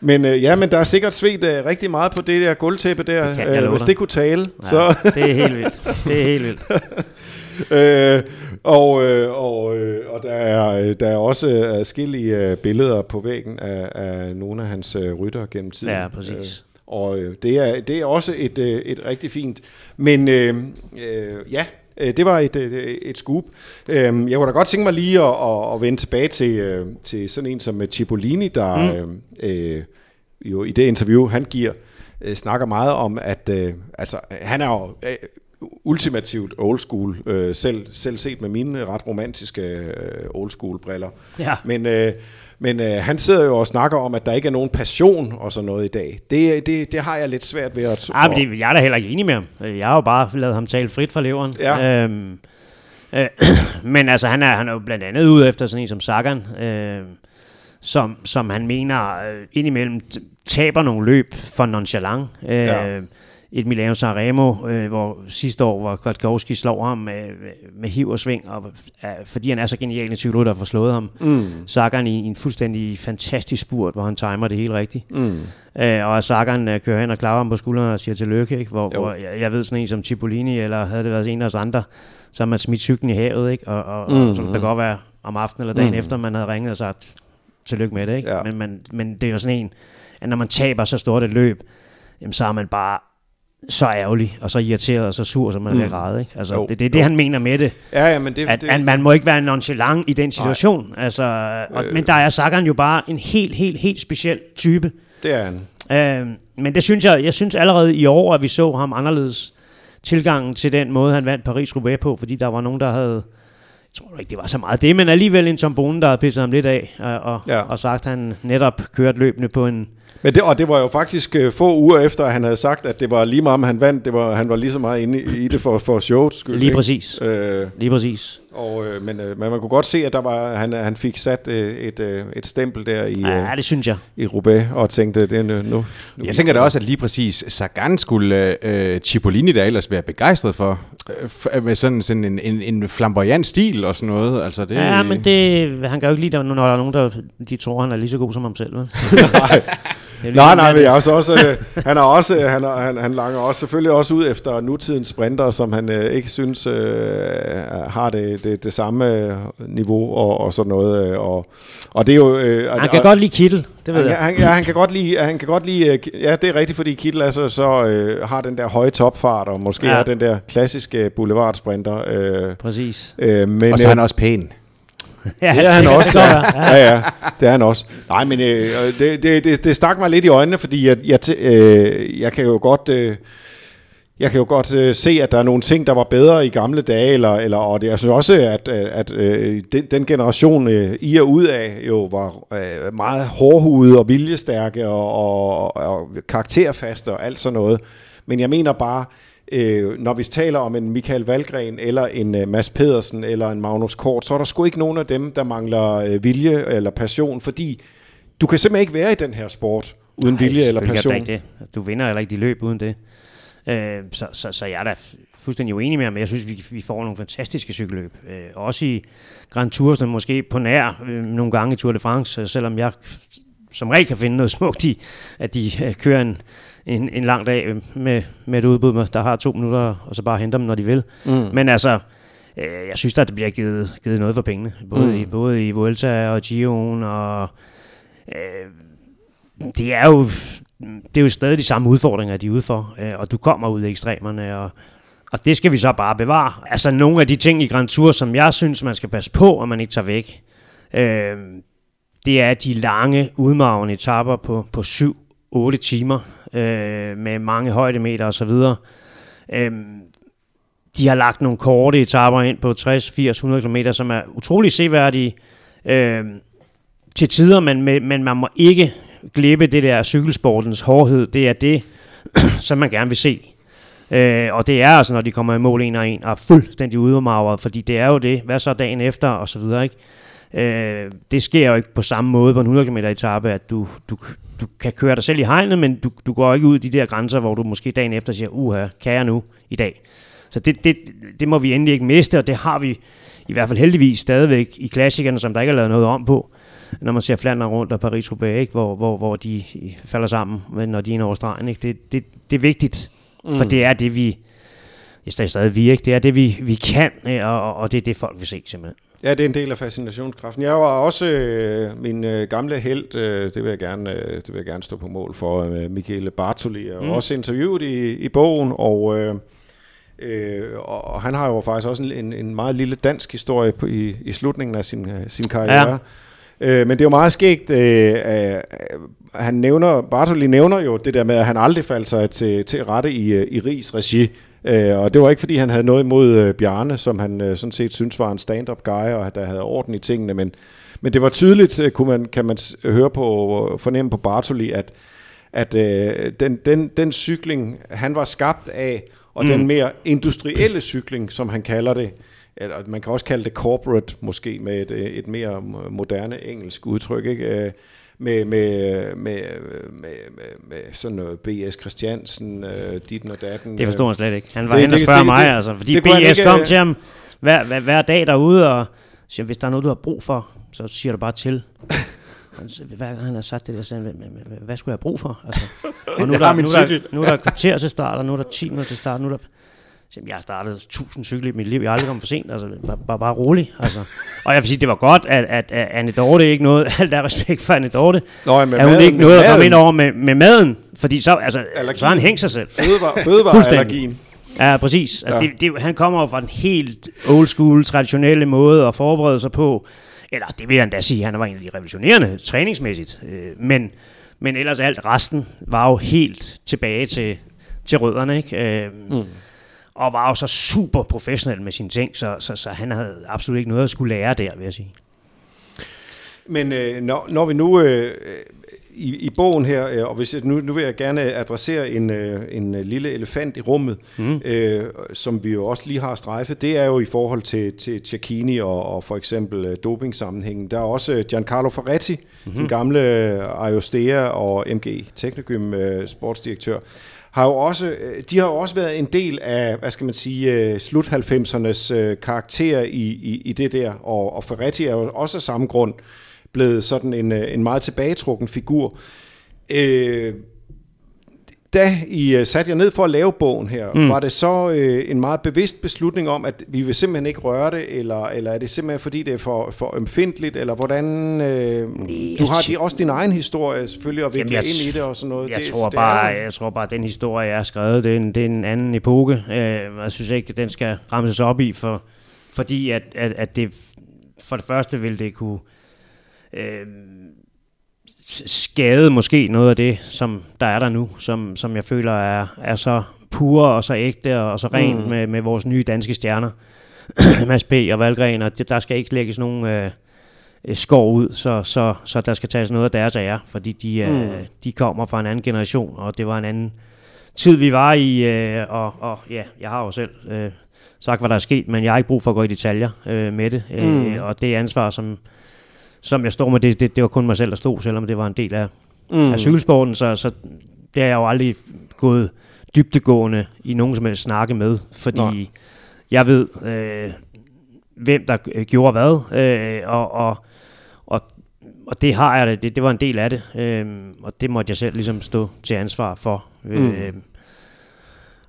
Men øh, ja, men der er sikkert svedt øh, rigtig meget på det der gulvtæppe der, Det kan øh, hvis det kunne tale. ja, Så, det er helt vildt. Det er helt vildt. øh, og øh, og, øh, og der, er, øh, der er også adskillige øh, billeder på væggen af, af nogle af hans øh, rytter gennem tiden. Ja, præcis. Øh, og øh, det, er, det er også et, øh, et rigtig fint. Men øh, øh, ja, øh, det var et, et, et scoop. Øh, jeg kunne da godt tænke mig lige at, at, at vende tilbage til, øh, til sådan en som øh, Cipollini, der mm. øh, øh, jo i det interview, han giver, øh, snakker meget om, at øh, altså, han er jo øh, ultimativt old school, øh, selv, selv set med mine ret romantiske øh, old school briller. Ja. Men, øh, men øh, han sidder jo og snakker om, at der ikke er nogen passion og sådan noget i dag. Det, det, det har jeg lidt svært ved at... Ah, men det, jeg er da heller ikke enig med ham. Øh, Jeg har jo bare lavet ham tale frit fra leveren. Ja. Øhm, øh, [CLEARS THROAT] men altså, han er, han er jo blandt andet ude efter sådan en som Sagan, øh, som, som han mener øh, indimellem taber nogle løb for nonchalant. Øh, Ja. Et Milano Sanremo, øh, hvor sidste år, hvor Kwiatkowski slår ham med, med hiv og sving, og, øh, fordi han er så genial en cykelrytter, der får slået ham. Mm. Sagan i, i en fuldstændig fantastisk spurt, hvor han timer det helt rigtigt. Mm. Øh, og Sagan øh, kører hen og klapper ham på skulderen og siger tillykke, ikke? Hvor, Jo. hvor jeg, jeg ved sådan en som Cipollini, eller havde det været en af os andre, så har man smidt cyklen i havet, ikke? Og, og, mm, og som det kan godt være om aftenen eller dagen mm. efter, man havde ringet og sagt tillykke med det, ikke? Ja. Men, man, men det er jo sådan en, at når man taber så stort et løb, jamen, så er man bare så ærgerlig, og så irriteret, og så sur, som man mm. bliver græde, ikke? Altså, Jo, det, det er det, han mener med det. Ja, ja, men det... At, det at man må ikke være nonchalant i den situation. Altså, og, men der er Sagan jo bare en helt, helt, helt speciel type. det er han. Øh, men det synes jeg, jeg synes allerede i år, at vi så ham anderledes tilgangen til den måde, han vandt Paris-Roubaix på, fordi der var nogen, der havde, jeg tror ikke, det var så meget det, men alligevel en Tom Bonen, der havde pisset ham lidt af, og, og, Ja. og sagt, at han netop kørt løbende på en, Men det, og det var jo faktisk øh, få uger efter, at han havde sagt, at det var lige meget, om han vandt. Det var, han var lige så meget inde i, det for, for showets skyld. lige præcis. Øh, Lige præcis. og, øh, men, øh, men man kunne godt se, at der var, han, han fik sat øh, et, øh, et stempel der i, øh, Ja, det synes jeg. i Roubaix, og tænkte, det er nu, nu... Jeg tænker da også, at lige præcis Sagan skulle øh, Cipollini da ellers være begejstret for, øh, f- med sådan, sådan en, en, en flamboyant stil og sådan noget. Altså det, Ja, men det, han kan jo ikke lide, når der er nogen, der de tror, han er lige så god som ham selv. [LAUGHS] [LAUGHS] Nej, Nej, nej, men jeg også, også øh, han er også, han, er, han, han langer også selvfølgelig også ud efter nutidens sprinter, som han øh, ikke synes øh, har det, det, det samme øh, niveau og, og sådan noget. Øh, og, og det er jo... Øh, Han og, kan godt lide Kittel, det ved han, jeg. han, ja, han kan godt lide, han kan godt lide, øh, ja, det er rigtigt, fordi Kittel altså så øh, har den der høje topfart, og måske Ja. er den der klassiske boulevardsprinter. Øh, Præcis. øh, men, og så er han øh, også pæn. Ja, det er han også, ja. ja, ja, det er han også. Nej, men øh, det, det, det, det stak mig lidt i øjnene, fordi jeg, jeg, øh, jeg kan jo godt... Øh, jeg kan jo godt øh, se, at der er nogle ting, der var bedre i gamle dage, eller, eller, og det, jeg synes også, at, at, at øh, den, den generation, øh, I er ud af, jo var øh, meget hårdhudet og viljestærke og, og, og karakterfaste og alt sådan noget. Men jeg mener bare, øh, når vi taler om en Michael Valgren, eller en uh, Mads Pedersen, eller en Magnus Kort, så er der sgu ikke nogen af dem, der mangler uh, vilje eller passion, fordi du kan simpelthen ikke være i den her sport, uden Nej, vilje eller passion. Ikke det. Du vinder heller ikke de løb uden det. Øh, så, så, så jeg er da fuldstændig uenig med ham, men jeg synes, vi, vi får nogle fantastiske cykelløb. Øh, også i Grand Tour, som måske på nær øh, nogle gange i Tour de France, selvom jeg som regel kan finde noget smukt i, at de øh, kører en, en, en lang dag med, med et udbud, der har to minutter, og så bare henter dem, når de vil. Mm. Men altså, øh, jeg synes at det bliver givet, givet noget for pengene. Både, mm. i, både i Vuelta og Gio'en, og øh, det er jo det er jo stadig de samme udfordringer, de er ude for, øh, og du kommer ud af ekstremerne, og, og det skal vi så bare bevare. Altså nogle af de ting i Grand Tour, som jeg synes, man skal passe på, og man ikke tager væk, øh, det er de lange, udmavende etapper på, på 7-8 timer, øh, med mange højdemeter osv. Øh, de har lagt nogle korte etaper ind på 60, 80, 100 km, som er utrolig seværdige øh, til tider, men, men man må ikke glippe det der cykelsportens hårdhed. Det er det, [CLEARS THROAT] som man gerne vil se. Øh, og det er altså, når de kommer i mål en og en, og er fuldstændig udmagret, fordi det er jo det. Hvad så dagen efter, og så videre, ikke? Øh, det sker jo ikke på samme måde på en 100 km etape, at du, du, du kan køre dig selv i hegnet, men du, du går ikke ud i de der grænser, hvor du måske dagen efter siger, uha, kan jeg nu i dag? Så det, det, det må vi endelig ikke miste, og det har vi i hvert fald heldigvis stadigvæk i klassikerne, som der ikke er lavet noget om på. Når man ser Flandern rundt og Paris-Roubaix, ikke? Hvor, hvor, hvor de falder sammen, når de er over stregen. Ikke? Det, det, det er vigtigt, mm. for det er det, vi... Er stadig vi, ikke? Det er det, vi, vi kan, og, og det er det, folk vil se simpelthen. Ja, det er en del af fascinationskraften. Jeg var også øh, min øh, gamle held, øh, det, vil jeg gerne, øh, det vil jeg gerne stå på mål for, øh, Michele Bartoli, og mm. også interviewet i, i bogen, og, øh, øh, og han har jo faktisk også en, en meget lille dansk historie på, i, i slutningen af sin, øh, sin karriere. Ja. Øh, men det er jo meget skægt, øh, øh, han nævner, Bartoli nævner jo det der med, at han aldrig faldt sig til, til rette i, øh, i Rigs regi. Øh, og det var ikke, fordi han havde noget imod øh, Bjarne, som han øh, sådan set synes var en stand-up guy, og der havde orden i tingene, men, men det var tydeligt, øh, kunne man, kan man høre på, fornemme på Bartoli, at, at øh, den, den, den cykling, han var skabt af, og mm. den mere industrielle cykling, som han kalder det, eller man kan også kalde det corporate, måske med et, et mere moderne engelsk udtryk, ikke? Med, med, med, med, med, sådan noget B.S. Christiansen, uh, dit og datten. Det forstår han slet ikke. Han var hen og spørger mig, det, altså, fordi B.S. kom øh, til ham hver, hver, hver dag derude, og siger, hvis der er noget, du har brug for, så siger du bare til. [LAUGHS] hver gang han har sagt det der, så hvad, hvad skulle jeg have brug for? Altså, [LAUGHS] og nu er, der, nu, er der, nu er der kvarter til start, og nu er der 10 minutter til start, nu er der jeg har startet tusind cykler i mit liv, jeg har aldrig kommet for sent, altså bare, bare, bare rolig. Altså. Og jeg vil sige, det var godt, at, at, at Anne Dorte ikke noget, [LAUGHS] alt der respekt for Anne Dorte, Nå, med at hun ikke noget at komme ind over med, med maden, fordi så, altså, så har han hængt sig selv. Fødevareallergien. [LAUGHS] Ja, præcis. Altså, ja. Det, det, han kommer fra den helt old school, traditionelle måde at forberede sig på. Eller det vil jeg endda sige, han var de revolutionerende træningsmæssigt. Øh, men, men ellers alt resten var jo helt tilbage til, til rødderne. Ikke? Øh, mm og var jo så super professionel med sine ting, så, så, så han havde absolut ikke noget at skulle lære der, vil jeg sige. Men øh, når, når vi nu øh, i, i bogen her, øh, og hvis, nu, nu vil jeg gerne adressere en, øh, en lille elefant i rummet, mm. øh, som vi jo også lige har strejfet, det er jo i forhold til, til Cecchini og, og for eksempel øh, dopingsammenhængen. Der er også Giancarlo Ferretti, mm-hmm. den gamle Ayostea og MG Technogym øh, sportsdirektør, har jo også, øh, de har jo også været en del af, hvad skal man sige, øh, slut 90'ernes øh, karakter i, i, i det der, og, og Ferretti er jo også af samme grund blevet sådan en, en meget tilbagetrukken figur. Øh, da I uh, satte jer ned for at lave bogen her, mm. var det så uh, en meget bevidst beslutning om, at vi vil simpelthen ikke røre det, eller, eller er det simpelthen fordi, det er for, for ømfindtligt, eller hvordan... Nee, du har de, også din egen historie selvfølgelig, og vikle ind i det og sådan noget. Jeg, det, tror, det bare, jeg tror bare, at den historie, jeg har skrevet, det er en, det er en anden epoke. Uh, jeg synes ikke, den skal rammes op i, for, fordi at, at, at det for det første vil det kunne... Uh, skade måske noget af det, som der er der nu, som, som jeg føler er, er så pure og så ægte og så rent mm. med, med vores nye danske stjerner. [CLEARS THROAT] Mads P. og Valgren, og det, der skal ikke lægges nogen øh, skår ud, så, så, så der skal tages noget af deres ære, fordi de, øh, mm. de kommer fra en anden generation, og det var en anden tid, vi var i, øh, og, og ja, jeg har jo selv øh, sagt, hvad der er sket, men jeg har ikke brug for at gå i detaljer øh, med det. Øh, mm. Og det ansvar, som, som jeg står med, det, det, det var kun mig selv, der stod, selvom det var en del af, mm. af cykelsporten, så, så det har jeg jo aldrig gået dybtegående i nogen som helst snakke med, fordi Nej. jeg ved, øh, hvem der gjorde hvad, øh, og, og, og, og det har jeg det, det var en del af det, øh, og det måtte jeg selv ligesom stå til ansvar for. Mm. Øh,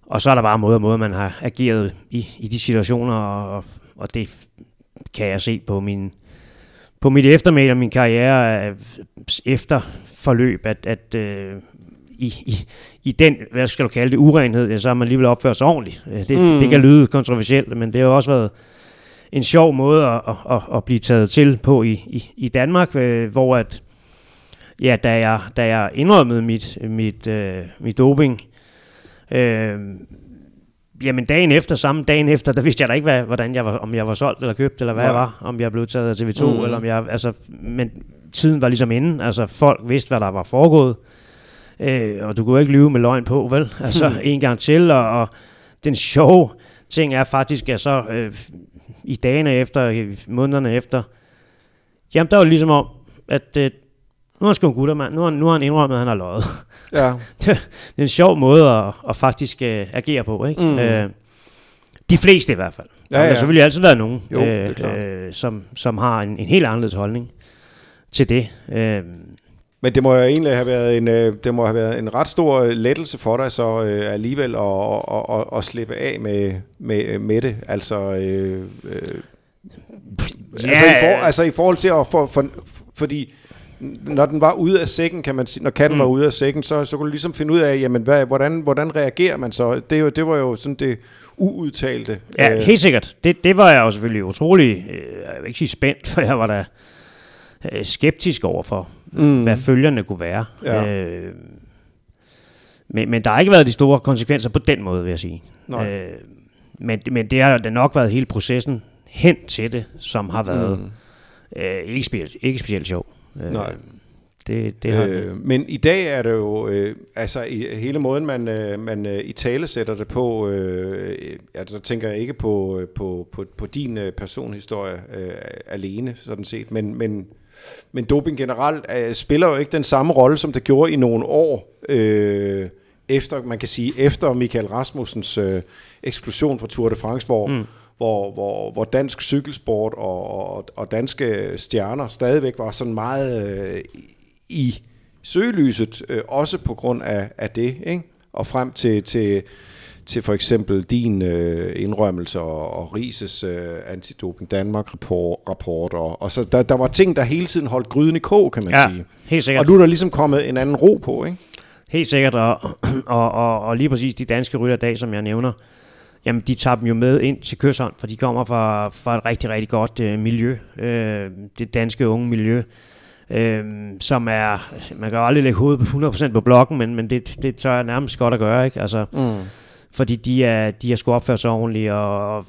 og så er der bare måder, måder man har ageret i, i de situationer, og, og det kan jeg se på min på mit eftermæl og min karriere efter forløb, at, at øh, i, i, i den, hvad skal du kalde det, urenhed, ja, så har man alligevel opført sig ordentligt. Det, mm. det kan lyde kontroversielt, men det har også været en sjov måde at, at, at blive taget til på i, i, i Danmark, øh, hvor at, ja, da jeg, da jeg indrømmede mit, mit, øh, mit doping, øh, jamen dagen efter, samme dagen efter, der vidste jeg da ikke, hvad, hvordan jeg var, om jeg var solgt eller købt, eller hvad ja. jeg var, om jeg blev taget af TV2, mm. eller om jeg, altså, men tiden var ligesom inde, altså folk vidste, hvad der var foregået, øh, og du kunne ikke lyve med løgn på, vel? [LAUGHS] Altså en gang til, og, og den sjove ting er faktisk, at så øh, i dagene efter, i månederne efter, jamen der var ligesom om, at øh, nu er sgu en gutter, mand. Nu har, nu har han indrømmet, at han har løjet. Ja. [LAUGHS] det, det er en sjov måde at, at faktisk uh, agere på, ikke? Mm. Uh, de fleste i hvert fald. Ja, ja. Der har selvfølgelig altid været nogen, jo, uh, uh, som, som har en, en helt anderledes holdning til det. Uh, men det må jo egentlig have været en, det må have været en ret stor lettelse for dig så uh, alligevel at, at, at, at slippe af med, med, med det. Altså, øh, øh, ja. altså, i for, altså i forhold til at for, for, fordi når den var ude af sækken, kan man sige, når katten mm. var ude af sækken, så, så kunne du ligesom finde ud af, jamen, hvad, hvordan, hvordan reagerer man så? Det, det var jo sådan det uudtalte. Ja, øh. helt sikkert. Det, det var jeg jo selvfølgelig utrolig, øh, jeg vil ikke sige spændt, [LAUGHS] for jeg var da øh, skeptisk overfor, mm. hvad følgerne kunne være. Ja. Øh, men, men der har ikke været de store konsekvenser på den måde, vil jeg sige. Øh, men, men det har da nok været hele processen hen til det, som har været mm. øh, ikke, specielt, ikke specielt sjov. Øh, Nej. Det, det har øh, men i dag er det jo, øh, altså i hele måden, man, øh, man øh, i tale sætter det på, øh, altså tænker jeg ikke på, øh, på, på, på din øh, personhistorie øh, alene, sådan set, men, men, men doping generelt øh, spiller jo ikke den samme rolle, som det gjorde i nogle år, øh, efter, man kan sige, efter Michael Rasmussens øh, eksklusion fra Tour de France, hvor, mm hvor, hvor, hvor dansk cykelsport og, og, og danske stjerner stadigvæk var sådan meget øh, i søgelyset, øh, også på grund af, af det, ikke? og frem til, til, til for eksempel din øh, indrømmelse og, og Rises øh, antidoping Danmark rapport, rapport og, og så der, der var ting, der hele tiden holdt gryden i kog, kan man ja, sige. helt sikkert. Og nu er der ligesom kommet en anden ro på, ikke? Helt sikkert, og, og, og, og lige præcis de danske rytter dag, som jeg nævner, jamen de tager dem jo med ind til Køshånd, for de kommer fra, fra et rigtig, rigtig godt øh, miljø, øh, det danske unge miljø, øh, som er, man kan jo aldrig lægge hovedet 100% på blokken, men, men det, det tør jeg nærmest godt at gøre, ikke? Altså, mm. Fordi de er, de er sgu opført sig ordentligt, og, og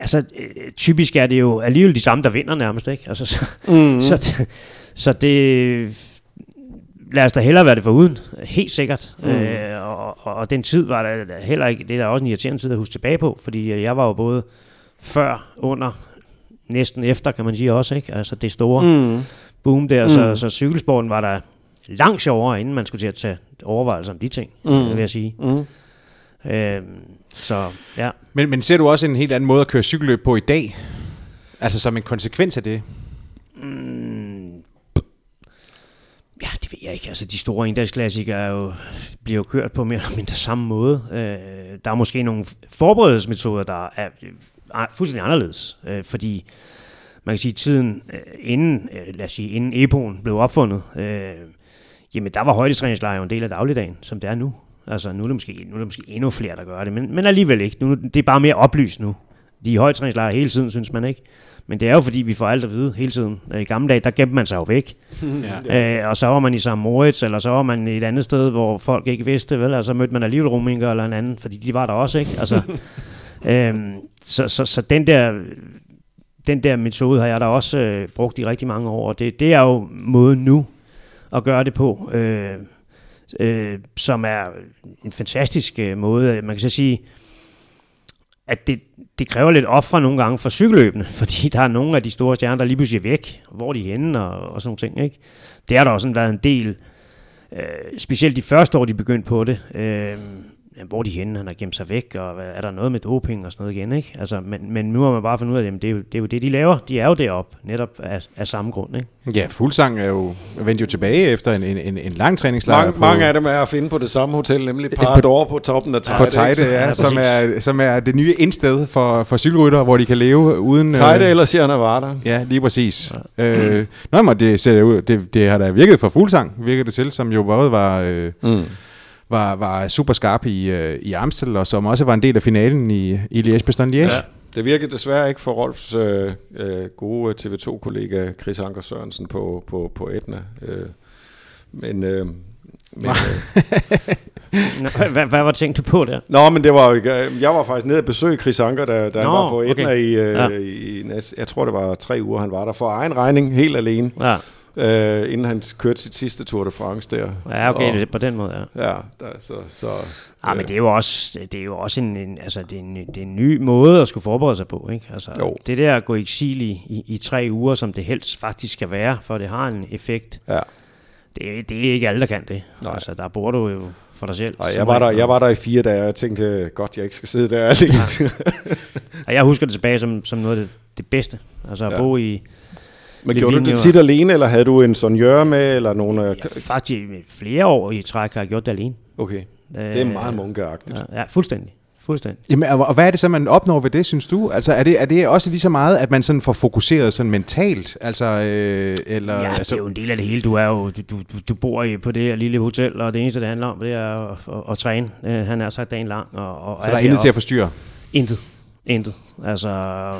altså, øh, typisk er det jo alligevel de samme, der vinder nærmest, ikke? Altså, så, mm. så, så det, lad os da hellere være det for uden, helt sikkert. Mm. Øh, og, og, og den tid var der heller ikke, det er da også en irriterende tid at huske tilbage på, fordi øh, jeg var jo både før, under, næsten efter, kan man sige også, ikke? Altså det store mm. boom der, mm. så, så cykelsporten var der langt sjovere, inden man skulle til at tage overvejelser om de ting, mm. vil jeg sige. Mm. Øh, så, ja. Men, men ser du også en helt anden måde at køre cykelløb på i dag? Altså som en konsekvens af det? Mm, Ja, det ved jeg ikke. Altså, de store endagsklassikere er jo, bliver jo kørt på mere eller mindre samme måde. Øh, der er måske nogle forberedelsesmetoder, der er øh, fuldstændig anderledes. Øh, fordi man kan sige, tiden øh, inden, øh, lad os sige, inden EPO'en blev opfundet, øh, jamen der var højdetræningslejre jo en del af dagligdagen, som det er nu. Altså nu er det måske, nu er det måske endnu flere, der gør det, men, men alligevel ikke. Nu, det er bare mere oplyst nu. De er højdetræningslejre hele tiden, synes man ikke. Men det er jo fordi, vi får alt at vide hele tiden. I gamle dage, der gemte man sig jo væk. [LAUGHS] ja. øh, og så var man i St. Moritz, eller så var man et andet sted, hvor folk ikke vidste, vel? Og så mødte man alligevel ruminger eller en anden, fordi de var der også, ikke? Altså, [LAUGHS] øhm, så, så, så den der den der metode har jeg da også øh, brugt i rigtig mange år, og det, det er jo måden nu at gøre det på. Øh, øh, som er en fantastisk øh, måde. Man kan så sige, at det, det kræver lidt ofre nogle gange for cykelløbene, [LAUGHS] fordi der er nogle af de store stjerner, der lige pludselig er væk. Hvor er de henne og, og sådan nogle ting. Ikke? Det har der også været en del, øh, specielt de første år, de begyndte på det. Øh, hvor er de henne? Han har gemt sig væk, og er der noget med doping og sådan noget igen, ikke? Altså, men, men nu har man bare fundet ud af, at det er, jo, det er jo det, de laver. De er jo deroppe, netop af, af samme grund, ikke? Ja, Fuglsang er jo vendt jo tilbage efter en, en, en, en lang træningslejr. Mange, på, mange af dem er at finde på det samme hotel, nemlig Parador på toppen af Tejde. På Tejde, ja, ja som, er, som er det nye indsted for, for cykelrytter, hvor de kan leve uden... Tejde øh, eller Sierra Nevada. Ja, lige præcis. Ja. Øh, nå, men det, ser ud, det, det har da virket for Fuglsang, virker det til, som jo både var... Øh, mm var, var super skarp i, øh, i Amstel, og som også var en del af finalen i, i Liège-Bastogne-Liège. Ja. Det virkede desværre ikke for Rolfs øh, øh gode TV2-kollega Chris Anker Sørensen på, på, på Etna. Øh, men... Øh, men øh, [LAUGHS] Nå, hvad, hvad var tænkt du på der? Nå, men det var jeg var faktisk nede og besøge Chris Anker, da, da Nå, han var på Etna okay. i, øh, ja. i, jeg tror det var tre uger, han var der for egen regning, helt alene. Ja øh, inden han kørte sit sidste Tour de France der. Ja, okay, og, det på den måde, ja. Ja, der, så... så ja, men det er jo også, det er jo også en, en, altså, det er en, det er en ny måde at skulle forberede sig på, ikke? Altså, jo. det der at gå i eksil i, i, i tre uger, som det helst faktisk skal være, for det har en effekt. Ja. Det, det er ikke alle, der kan det. Nej. Altså, der bor du jo for dig selv. Nej, jeg var, der, jeg var der i fire dage, og jeg tænkte, godt, jeg ikke skal sidde der alene. Ja. jeg husker det tilbage som, som noget af det, det bedste. Altså at ja. bo i men gjorde du det tit alene, eller havde du en sonjør med, eller nogen? Ja, faktisk flere år i træk har jeg gjort det alene. Okay, det er meget munkeagtigt. Ja, ja, fuldstændig. Fuldstændig. Jamen, og hvad er det så, man opnår ved det, synes du? Altså, er det, er det også lige så meget, at man sådan får fokuseret sådan mentalt? Altså, øh, eller, ja, altså, det er jo en del af det hele. Du, er jo, du, du, du bor i, på det her lille hotel, og det eneste, det handler om, det er at, at, at træne. Uh, han er sagt dagen lang. Og, og så der er intet til at forstyrre? Intet. Intet. Altså,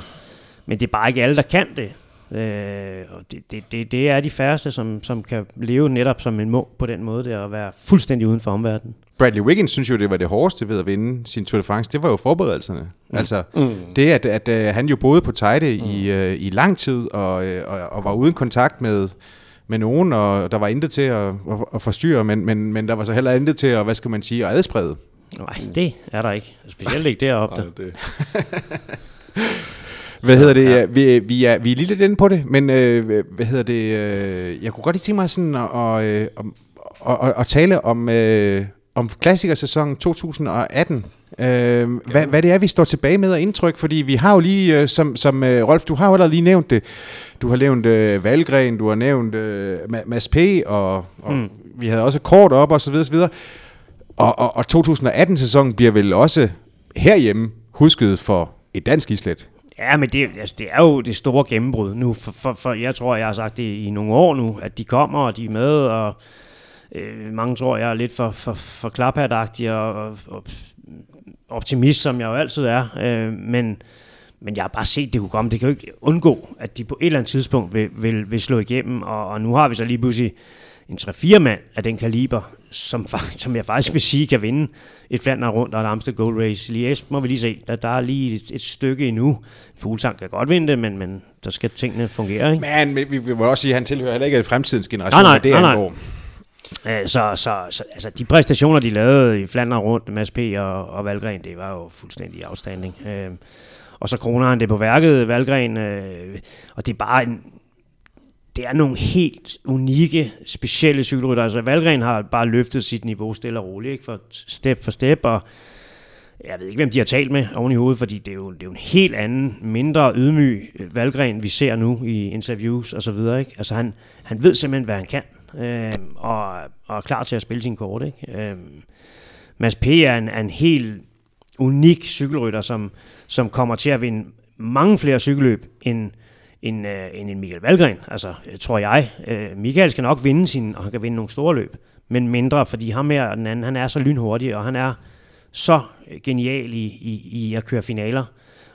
men det er bare ikke alle, der kan det. Øh, og det, det, det, det er de færreste, som, som kan leve netop som en må på den måde, det at være fuldstændig uden for omverdenen. Bradley Wiggins synes jo, det var det hårdeste ved at vinde sin Tour de France. Det var jo forberedelserne. Mm. Altså, mm. det at, at, at han jo boede på Tejde mm. i, uh, i lang tid, og, og, og var uden kontakt med, med nogen, og der var intet til at, at, at forstyrre, men, men, men der var så heller intet til at, hvad skal man sige, at adsprede. Nej, det er der ikke. Specielt ikke deroppe. Der. det. [LAUGHS] Hvad hedder det? Ja. Vi, vi, er, vi er lige lidt inde på det, men øh, hvad hedder det? Øh, jeg kunne godt lige tænke mig sådan at, og, at, at, at tale om, øh, om klassikersæsonen 2018. Øh, hvad, hvad det er, vi står tilbage med og indtryk, fordi vi har jo lige, øh, som, som øh, Rolf, du har jo lige nævnt det, du har nævnt øh, Valgren, du har nævnt øh, Mads P., og, og mm. vi havde også kort op, og så videre, så videre. Og, og, og 2018-sæsonen bliver vel også herhjemme husket for et dansk islet. Ja, men det, altså, det er jo det store gennembrud nu, for, for, for jeg tror, jeg har sagt det i nogle år nu, at de kommer, og de er med, og øh, mange tror, jeg er lidt for, for, for klaphatagtig og, og, og optimist, som jeg jo altid er, øh, men, men jeg har bare set, det kunne komme. Det kan jo ikke undgå, at de på et eller andet tidspunkt vil, vil, vil slå igennem, og, og nu har vi så lige pludselig en 3-4 mand af den kaliber, som, [LAUGHS] som jeg faktisk vil sige kan vinde et Flandern rundt og et Amstel Gold Race. Liège må vi lige se. Der, der er lige et, et stykke endnu. Fuglsang kan godt vinde det, men, men der skal tingene fungere. Ikke? Men vi, vi må også sige, at han tilhører heller ikke fremtidens generation, nej, nej, det nej, nej. Øh, så, så, så altså, de præstationer, de lavede i Flandern rundt med SP og, og Valgren, det var jo fuldstændig afstanding. Øh, og så kroner han det på værket, Valgren, øh, og det er bare en, det er nogle helt unikke, specielle cykelrytter. Altså Valgren har bare løftet sit niveau stille og roligt, ikke? For step for step, og jeg ved ikke, hvem de har talt med oven i hovedet, fordi det er jo, det er jo en helt anden, mindre ydmyg øh, Valgren, vi ser nu i interviews og så videre. Ikke? Altså han, han ved simpelthen, hvad han kan, øh, og, og er klar til at spille sin kort. Ikke? Øh, Mads P. er en, er en helt unik cykelrytter, som, som kommer til at vinde mange flere cykelløb, end, end, øh, end en Michael Valgren, altså, øh, tror jeg. Øh, Michael skal nok vinde sin, og han kan vinde nogle store løb, men mindre, fordi ham her, den anden, han er så lynhurtig, og han er så genial i, i, i at køre finaler.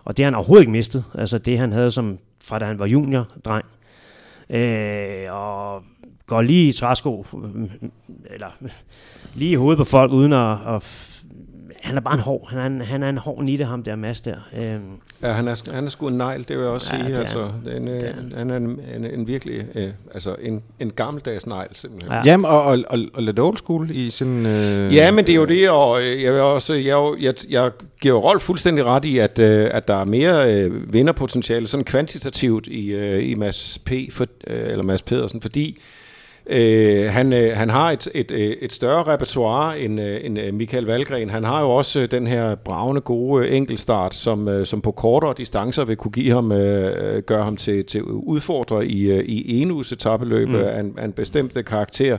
Og det har han overhovedet ikke mistet. Altså det, han havde som fra da han var junior-dreng. Øh, og går lige i træsko, øh, eller lige i hovedet på folk, uden at, at han er bare en hård, han er en, han er en hård nitte, ham der Mads der. Øh, Ja, han er, han er sgu en negl, det vil jeg også Ja, sige. det er altså, han. en, Det er øh, han er en, en, en virkelig, øh, altså en, en gammeldags negl, simpelthen. Ja. Ja. Jamen, og, og, og, og lidt old school i sin... Øh, Ja, men det er jo det, og øh, jeg vil også, jeg, jeg, jeg giver Rolf fuldstændig ret i, at, øh, at der er mere øh, vinderpotentiale, sådan kvantitativt i, øh, i Mads P. For, øh, eller Mads Pedersen, fordi øh, han, øh, han har et, et, øh, et større repertoire end, øh, end øh, Michael Valgren. Han har jo også øh, den her bravende gode øh, enkeltstart, som, øh, som på kortere distancer vil kunne give ham, øh, øh, gøre ham til, til udfordrer i, øh, i enuges etabeløb mm. af, en, af en bestemt karakter.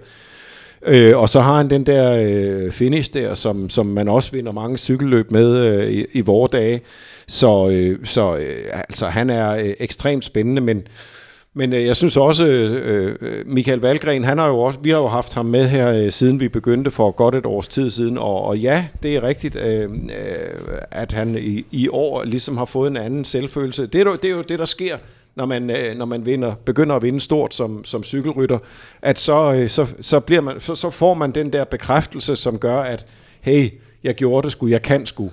Øh, og så har han den der øh, finish der, som, som man også vinder mange cykelløb med øh, i, i vore dage. Så, øh, så øh, altså, han er øh, ekstremt spændende, men, men øh, jeg synes også, øh, øh Michael Valgren, han har jo også, vi har jo haft ham med her, øh, siden vi begyndte for godt et års tid siden, og, og ja, det er rigtigt, øh, øh, at han i, i år ligesom har fået en anden selvfølelse. Det er, jo, det er jo det, der sker, når man, øh, når man vinder, begynder at vinde stort som, som cykelrytter, at så, øh, så, så, bliver man, så, så får man den der bekræftelse, som gør, at hey, jeg gjorde det sgu, jeg kan sgu.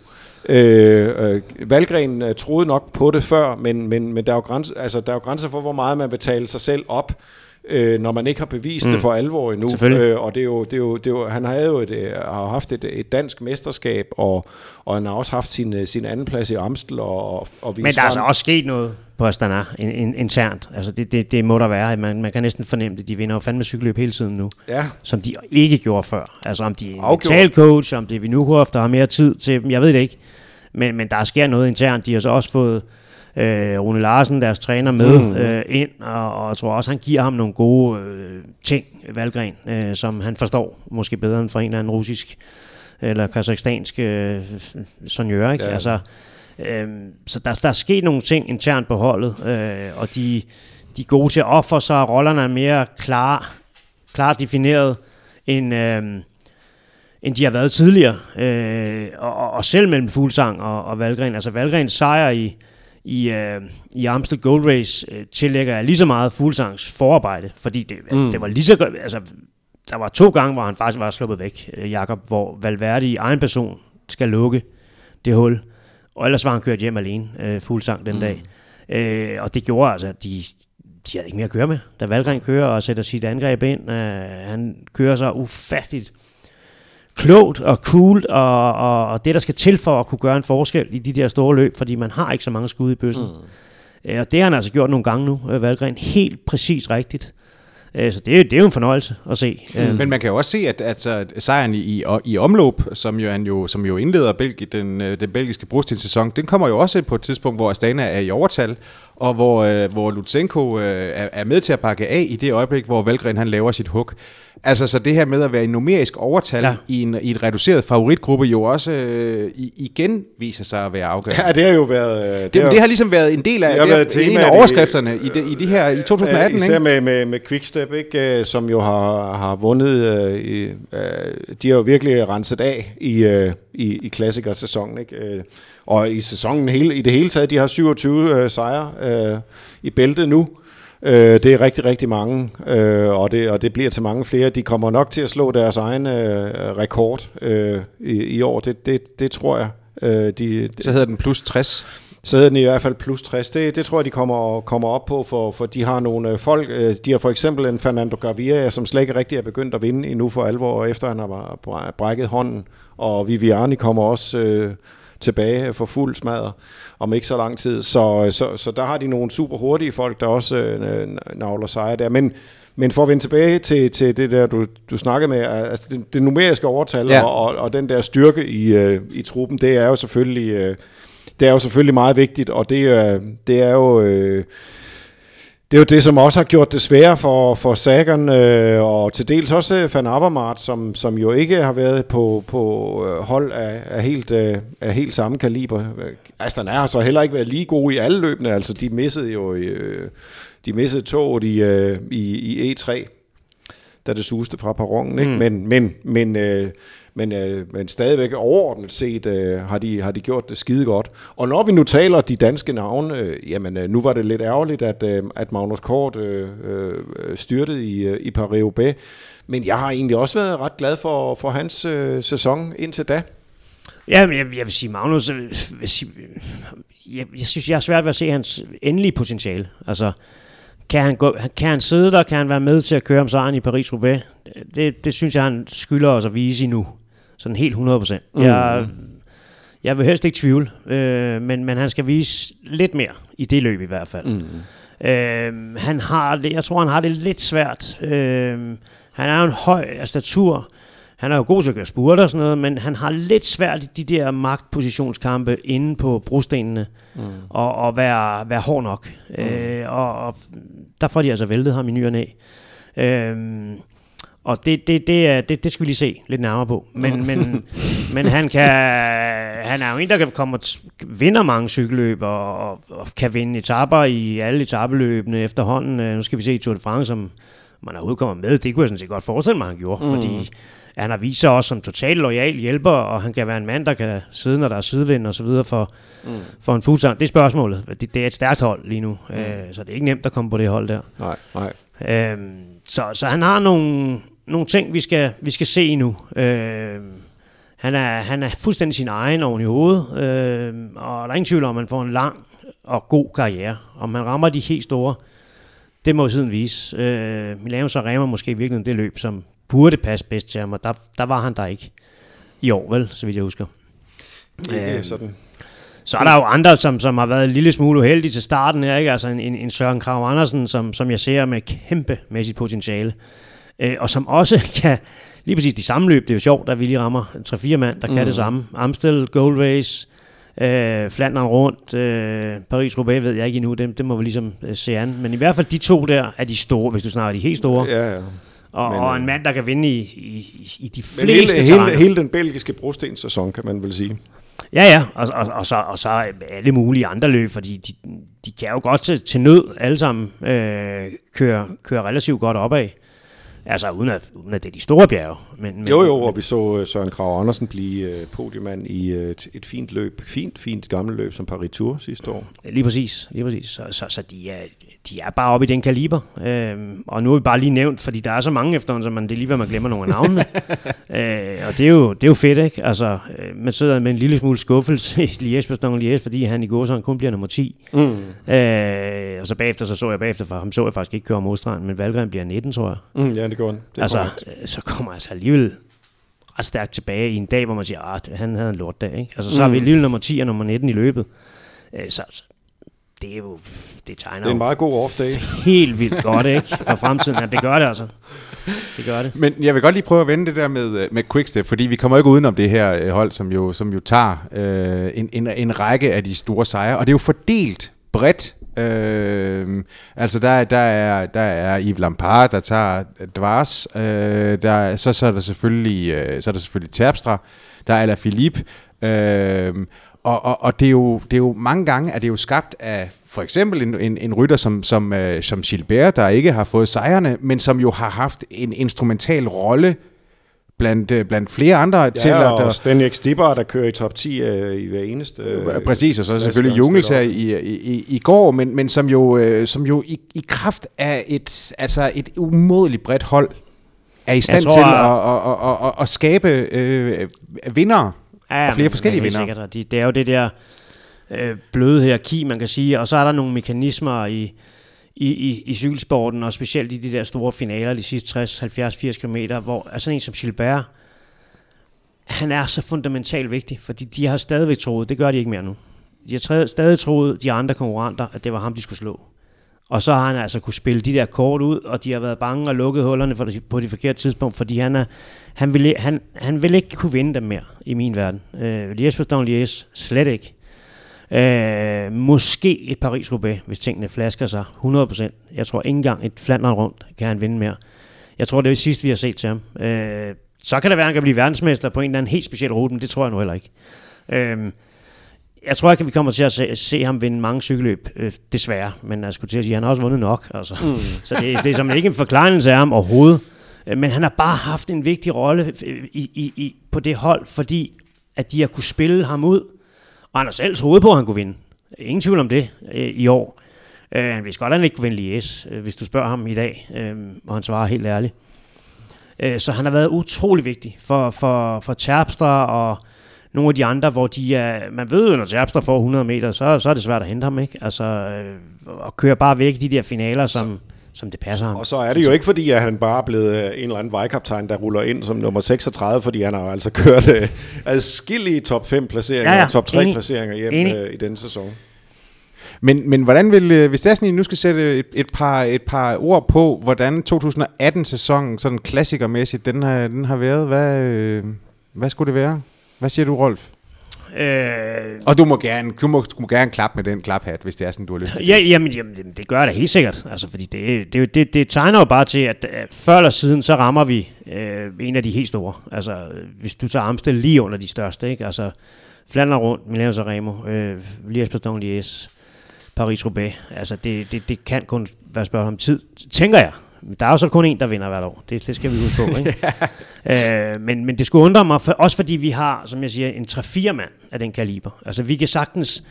Øh, øh, Valgren øh, troede nok på det før, men, men, men der, er jo grænser, altså, der er jo grænser for, hvor meget man vil tale sig selv op, øh, når man ikke har bevist mm. det for alvor endnu. Øh, og det er jo, det er jo, det er jo, han havde jo et, øh, har jo haft et, et dansk mesterskab, og, og han har også haft sin, sin anden plads i Amstel. Og, og, og Men der er altså også sket noget på Astana in, in, internt. Altså det, det, det må der være. Man, man kan næsten fornemme det. De vinder jo fandme cykelløb hele tiden nu. Ja, Som de ikke gjorde før. Altså om de er en mental coach, om det er Vinuhoff, der har mere tid til dem. Jeg ved det ikke. Men, men der sker noget internt. De har så også fået øh, Rune Larsen, deres træner, med mm. øh, ind. Og, og jeg tror også, han giver ham nogle gode øh, ting, Valgren, øh, som han forstår. Måske bedre end for en eller anden russisk eller kazakhstansk øh, sonjør, ikke? Ja. Altså, øh, så der, der er sket nogle ting internt på holdet, øh, og de, de er gode til at ofre sig, rollerne er mere klar, klart defineret, end, øh, end de har været tidligere. Øh, og, og, selv mellem Fuglsang og, og Valgren. Altså Valgrens sejr i, i, øh, i Amstel Gold Race øh, tillægger jeg lige så meget Fuglsangs forarbejde, fordi det, mm. det var lige så godt, altså der var to gange, hvor han faktisk var sluppet væk, øh, Jakob, hvor Valverde i egen person skal lukke det hul, og ellers var han kørt hjem alene, øh, Fuglsang den mm. dag. Øh, og det gjorde altså, at de, de havde ikke mere at køre med. Da Valgren kører og sætter sit angreb ind, øh, han kører så ufatteligt klogt og cool, og, og, og det, der skal til for at kunne gøre en forskel i de der store løb, fordi man har ikke så mange skud i bøssen. Mm. Og det har han altså gjort nogle gange nu, øh, Valgren, helt præcis rigtigt. Øh, Så det, er- det er jo en fornøjelse at se. Mm. Men man kan jo også se, at, at, at sejren i, i, i omløb, som jo, han jo, som jo indleder Belgi, den, øh, den belgiske brustilsæson, den kommer jo også på et tidspunkt, hvor Astana er i overtal, og hvor, øh, hvor Lutsenko øh, er, er med til at bakke af i det øjeblik, hvor Valgren han laver sit hug. Altså så det her med at være i numerisk overtal Ja. i, en, i et reduceret favoritgruppe jo også øh, i, igen viser sig at være afgørende. ja det har jo været... øh, Det, det, det har ligesom været en del af, Det har det det en af i- overskrifterne i, det, i de her i 2018, især ikke? med, med, med Quickstep, ikke, øh, som jo har, har vundet, øh, i, øh, de har jo virkelig renset af i, øh, i, i klassikersæsonen. Ikke? Øh, og i sæsonen hele, i det hele taget, de har 27 øh, sejre øh, i bæltet nu. Øh, det er rigtig, rigtig mange, øh, og, det, og det bliver til mange flere. De kommer nok til at slå deres egen øh, rekord øh, i, i år, det, det, det tror jeg. Øh, de, Så hedder den plus 60 så hedder den i hvert fald plus 60. Det, det tror jeg, de kommer, kommer op på, for, for de har nogle øh, folk. Øh, de har for eksempel en Fernando Gaviria, som slet ikke rigtig er begyndt at vinde endnu for alvor, efter han har bræ- brækket hånden. Og Viviani kommer også øh, tilbage for fuld smadret om ikke så lang tid. Så, så, så der har de nogle super hurtige folk, der også øh, navler sejre der. Men, men for at vende tilbage til, til det der, du, du snakkede med, altså det, det numeriske overtal ja. Og, og den der styrke i, øh, i truppen, det er jo selvfølgelig... Øh, det er jo selvfølgelig meget vigtigt, og det, er- det er jo... Øh, det er jo det, som også har gjort det sværere for, for Sagan, øh, og til dels også Van Avermaet, som, som jo ikke har været på, på øh, hold af, af, helt, øh, af helt samme kaliber. Aston har så heller ikke været lige gode i alle løbende, altså de missede jo øh, de missede toget i, øh, i, i E3, da det suste fra perronen, ikke? Mm. Men, men, men, øh, men, øh, men stadigvæk overordnet set øh, har, de, har de gjort det skide godt. Og når vi nu taler de danske navne, øh, jamen øh, nu var det lidt ærgerligt, at, øh, at Magnus Kort øh, øh, styrtede i, øh, i Paris-Roubaix. Men jeg har egentlig også været ret glad for, for hans øh, sæson indtil da. Ja, jeg, jeg vil sige, Magnus, jeg, vil sige, jeg, jeg synes, jeg er svært ved at se hans endelige potentiale. Altså, kan han, gå, kan han sidde der? Kan han være med til at køre om sejren i Paris-Roubaix? Det, det synes jeg, han skylder os at vise nu. Sådan helt 100 procent. Mm. Jeg, jeg vil helst ikke tvivle, øh, men, men han skal vise lidt mere i det løb i hvert fald. Mm. Øh, han har det, jeg tror, han har det lidt svært. Øh, han er jo en høj statur. Han er jo god til at gøre spurter og sådan noget, men han har lidt svært i de der magtpositionskampe inde på brostenene mm. og, og være, være hård nok. Mm. Øh, og, og der får de altså væltet ham i ny og næ. Øh, og det, det, det, det, det skal vi lige se lidt nærmere på. Men, mm. men, men han, kan, han er jo en, der kan komme og vinder mange cykelløb og, og, og kan vinde etapper i alle etabeløbene efterhånden. Øh, nu skal vi se i Tour de France, som man er udkommet med. Det kunne jeg sådan set godt forestille mig, han gjorde, mm. fordi han har vist sig også som total lojal hjælper, og han kan være en mand, der kan sidde, når der er sidevind og så videre for, mm. for en fuglsang. Det er spørgsmålet. Det, det er et stærkt hold lige nu, mm. øh, så det er ikke nemt at komme på det hold der. Nej, nej. Øhm, så, så han har nogle, nogle ting, vi skal, vi skal se nu. Øhm, han, er, han er fuldstændig sin egen oven i hovedet, øhm, og der er ingen tvivl om, at han får en lang og god karriere. Om han rammer de helt store, det må tiden vise. Øh, Milano Sanremo måske virkelig det løb, som burde passe bedst til ham, og der, der var han der ikke i år, vel, så vidt jeg husker. Ikke øh, sådan. Så er der jo andre, som, som har været en lille smule uheldige til starten her, ikke? Altså en, en, en Søren Krav Andersen, som, som jeg ser med kæmpemæssigt potentiale, øh, og som også [LAUGHS] kan, lige præcis de samme løb, det er jo sjovt, at vi lige rammer 3-4 mand, der mm. kan det samme. Amstel, Gold Race, øh, Flandern rundt, øh, Paris-Roubaix ved jeg ikke endnu, det, det må vi ligesom øh, se an. Men i hvert fald de to der er de store, hvis du snakker de helt store. Ja, ja. Og, men, og en øh, mand, der kan vinde i, i, i de fleste hele, hele, hele den belgiske brostensæson, kan man vel sige. Ja, ja, og, og, og, så, og så alle mulige andre løb, fordi de, de kan jo godt til, til nød alle sammen øh, køre, køre relativt godt opad. Altså uden at, uden at det er de store bjerge. Men, men, jo, jo, og vi så øh, Søren Krav Andersen blive uh, podiumand i uh, et, et fint løb. Fint, fint gammelt løb som Paris Tour sidste år. Lige præcis, lige præcis. Så, så, så de, er, de er bare oppe i den kaliber. Øhm, og nu er vi bare lige nævnt, fordi der er så mange efterhånden, så man, det er lige hvad man glemmer nogle af navnene. [LAUGHS] øh, og det er, jo, det er jo fedt, ikke? Altså, øh, man sidder med en lille smule skuffelse i Liège, Bastogne Liège, fordi han i går så kun bliver nummer 10. Mm. Øh, og så bagefter, så så jeg bagefter, for ham så jeg faktisk ikke køre modstrand, men Valgren bliver 19, tror jeg. Mm, ja, det går han. Det altså, øh, så kommer altså alligevel ret stærkt tilbage i en dag, hvor man siger, at ah, han havde en lort dag. Ikke? Altså, så mm. har vi alligevel nummer 10 og nummer 19 i løbet. Øh, så altså, det er jo, det tegner Det er en meget god off-day. Helt vildt godt, ikke? For fremtiden. Ja, det gør det altså. Det gør det. Men jeg vil godt lige prøve at vende det der med, øh, med Quickstep, fordi vi kommer ikke udenom det her øh, hold, som jo, som jo tager øh, en, en, en række af de store sejre, og det er jo fordelt bredt Øh, altså der, der, er, der er Yves Lampard, der tager Dvars, øh, der, så, så er der selvfølgelig, øh, så er der selvfølgelig Terpstra, der er Alaphilippe, øh, og, og, og det, er jo, det er jo mange gange, at det er jo skabt af for eksempel en, en, en rytter som, som, øh, som Gilbert, der ikke har fået sejrene, men som jo har haft en instrumental rolle blandt, øh, blandt flere andre ja, til at... og Stenrik Stibber, der kører i top 10 øh, i hver eneste... Øh, præcis, og så selvfølgelig Jungels her i, i, i går, men, men som jo, øh, som jo i, i kraft af et, altså et umådeligt bredt hold, er i stand tror, til at, at, at, at, at skabe øh, vinder ja, og flere men, forskellige vinder. Sikkert, det, det er jo det der øh, bløde hierarki, man kan sige, og så er der nogle mekanismer i i, i, i cykelsporten, og specielt i de der store finaler, de sidste 60, 70, 80 km, hvor altså en som Gilbert, han er så fundamentalt vigtig, fordi de har stadigvæk troet, det gør de ikke mere nu, de har stadig troet, de andre konkurrenter, at det var ham, de skulle slå. Og så har han altså kunne spille de der kort ud, og de har været bange og lukket hullerne for på det forkerte tidspunkt, fordi han, er, han, vil, han, han vil ikke kunne vinde dem mere i min verden. Øh, Lies Lies, slet ikke. Øh, måske et Paris-Roubaix, hvis tingene flasker sig 100%. Jeg tror ikke engang et Flandern rundt kan han vinde mere. Jeg tror, det er det sidste, vi har set til ham. Øh, så kan det være, at han kan blive verdensmester på en eller anden helt speciel rute, men det tror jeg nu heller ikke. Øh, jeg tror ikke, at vi kommer til at se, se ham vinde mange cykelløb, øh, desværre. Men jeg skulle til at sige, at han har også vundet nok. Altså. Mm. Så det, det er som ikke en forklaring af ham overhovedet. Øh, men han har bare haft en vigtig rolle øh, i, i, i, på det hold, fordi at de har kunne spille ham ud og Anders selv troede på, at han kunne vinde. Ingen tvivl om det øh, i år. Øh, han vidste godt, at han ikke kunne vinde Lies, øh, hvis du spørger ham i dag, øh, og han svarer helt ærligt. Øh, så han har været utrolig vigtig for, for, for Terpstra og nogle af de andre, hvor de er, man ved jo, når Terpstra får 100 meter, så, så er det svært at hente ham, ikke? Altså, øh, og køre bare væk de der finaler, som, som det passer ham. Og så er det jo ikke fordi, at han bare er blevet øh, en eller anden vejkaptajn, der ruller ind som nummer 36, fordi han har altså kørt øh, adskillige top 5 placeringer, Ja, ja. top 3 Enig. placeringer hjem Enig. øh, i denne sæson. Men, men hvordan vil, øh, hvis I nu skal sætte et, et, par, et par ord på, hvordan 2018-sæsonen, sådan klassikermæssigt, den har, den har været, hvad, øh, hvad skulle det være? Hvad siger du, Rolf? Øh, Og du må gerne, du må, du må gerne klappe med den klaphat, hvis det er sådan, du har lyst til. Ja, jamen, jamen, jamen, det gør jeg da helt sikkert. Altså, fordi det, det, det, det tegner jo bare til, at øh, før eller siden, så rammer vi øh, en af de helt store. Altså, hvis du tager Amstel lige under de største, ikke? Altså, Flandern rundt, Milano Sanremo, øh, Liège-Bastogne Liège, Paris-Roubaix. Altså, det, det, det kan kun være spørgsmål om tid, tænker jeg. Der er jo så kun en, der vinder hvert år. Det, det skal vi huske på, [LAUGHS] ikke? øh, men, men det skulle undre mig, for, også fordi vi har, som jeg siger, en 3-4 mand af den kaliber. Altså, vi kan sagtens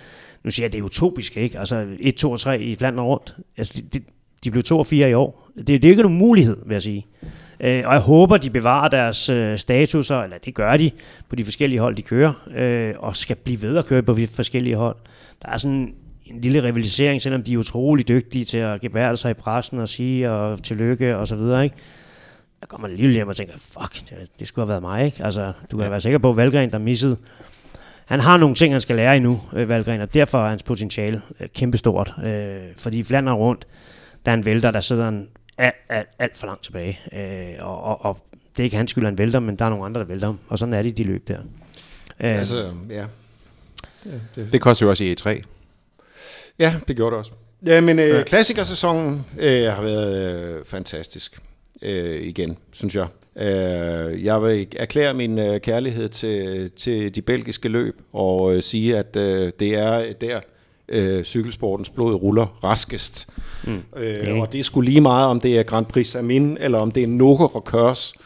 nu siger jeg, det er utopisk, ikke? Altså 1, 2 og 3 i Flandern rundt. Altså, de, de, de blev 2 og 4 i år. Det, det er ikke nogen mulighed, vil jeg sige. Øh, og jeg håber, de bevarer deres øh, statuser, eller det gør de, på de forskellige hold, de kører, øh, og skal blive ved at køre på de forskellige hold. Der er sådan en lille rivalisering, selvom de er utrolig dygtige til at gebære sig i pressen og sige og tillykke og så videre, ikke? Der kommer man lige hjem og tænker, fuck, det, det skulle have været mig, ikke? Altså, du kan ja. være sikker på, at Valgren, der missede han har nogle ting, han skal lære endnu, øh, Valgren, og derfor er hans potentiale øh, kæmpestort. Øh, fordi Flandern rundt, der er en vælter, der sidder en alt, alt, alt for langt tilbage. Øh, og, og, og det er ikke hans skyld, han vælter, men der er nogle andre, der vælter ham. Og sådan er det i de løb der. Øh, Altså, ja. Det, det, Det koster jo også i E3. Ja, det gjorde det også. Ja, men øh, klassikersæsonen øh, har været øh, fantastisk øh, igen, synes jeg. Øh, jeg vil erklære min øh, kærlighed til, til de belgiske løb og øh, sige, at øh, det er der, øh, cykelsportens blod ruller raskest. Mm. Øh, og det er sgu lige meget, om det er Grand Prix Samin, eller om det er Nogo Rokørs, øh,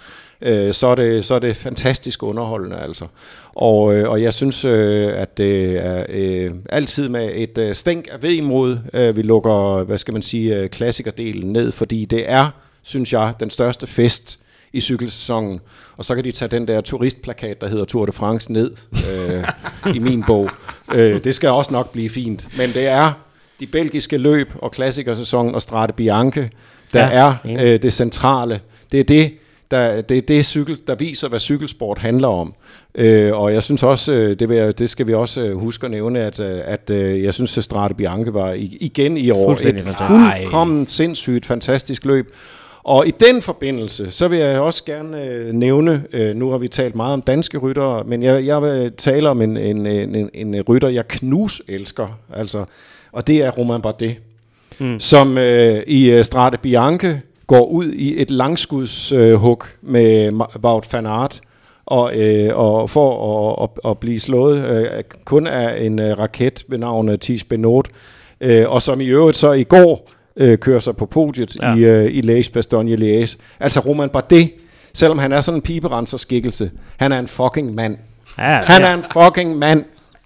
så, er det, så er det fantastisk underholdende altså. Og, øh, og jeg synes, øh, at det er øh, altid med et øh, stænk af vemod, øh, vi lukker, hvad skal man sige, øh, klassikerdelen ned, fordi det er, synes jeg, den største fest i cykelsæsonen. Og så kan de tage den der turistplakat, der hedder Tour de France, ned øh, i min bog. Øh, det skal også nok blive fint. Men det er de belgiske løb og klassikersæsonen og Strade Bianche, der Ja, er øh, det centrale. Det er det, der, det, er det cykel, der viser, hvad cykelsport handler om. Øh, og jeg synes også, øh, det, vil jeg, det skal vi også øh, huske at nævne, at, øh, at jeg synes, at Strade Bianche var igen i år et fuldkommen sindssygt fantastisk løb. Og i den forbindelse, så vil jeg også gerne øh, nævne, øh, nu har vi talt meget om danske ryttere, men jeg, jeg vil tale om en, en, en, en, rytter, jeg knus elsker, altså, og det er Romain Bardet, mm. som øh, i øh, Strade Bianche går ud i et langskudshug øh, med Wout van Aert, og, øh, og for at, at, at blive slået øh, kun af en øh, raket ved navn øh, Tis Benot, øh, og som i øvrigt så i går øh, kører sig på podiet Ja. ja. i, øh, i Liège, Bastogne Liège. Altså Roman Bardet, selvom han er sådan en piberenserskikkelse, han er en fucking mand. ja, ja, Han er en fucking mand.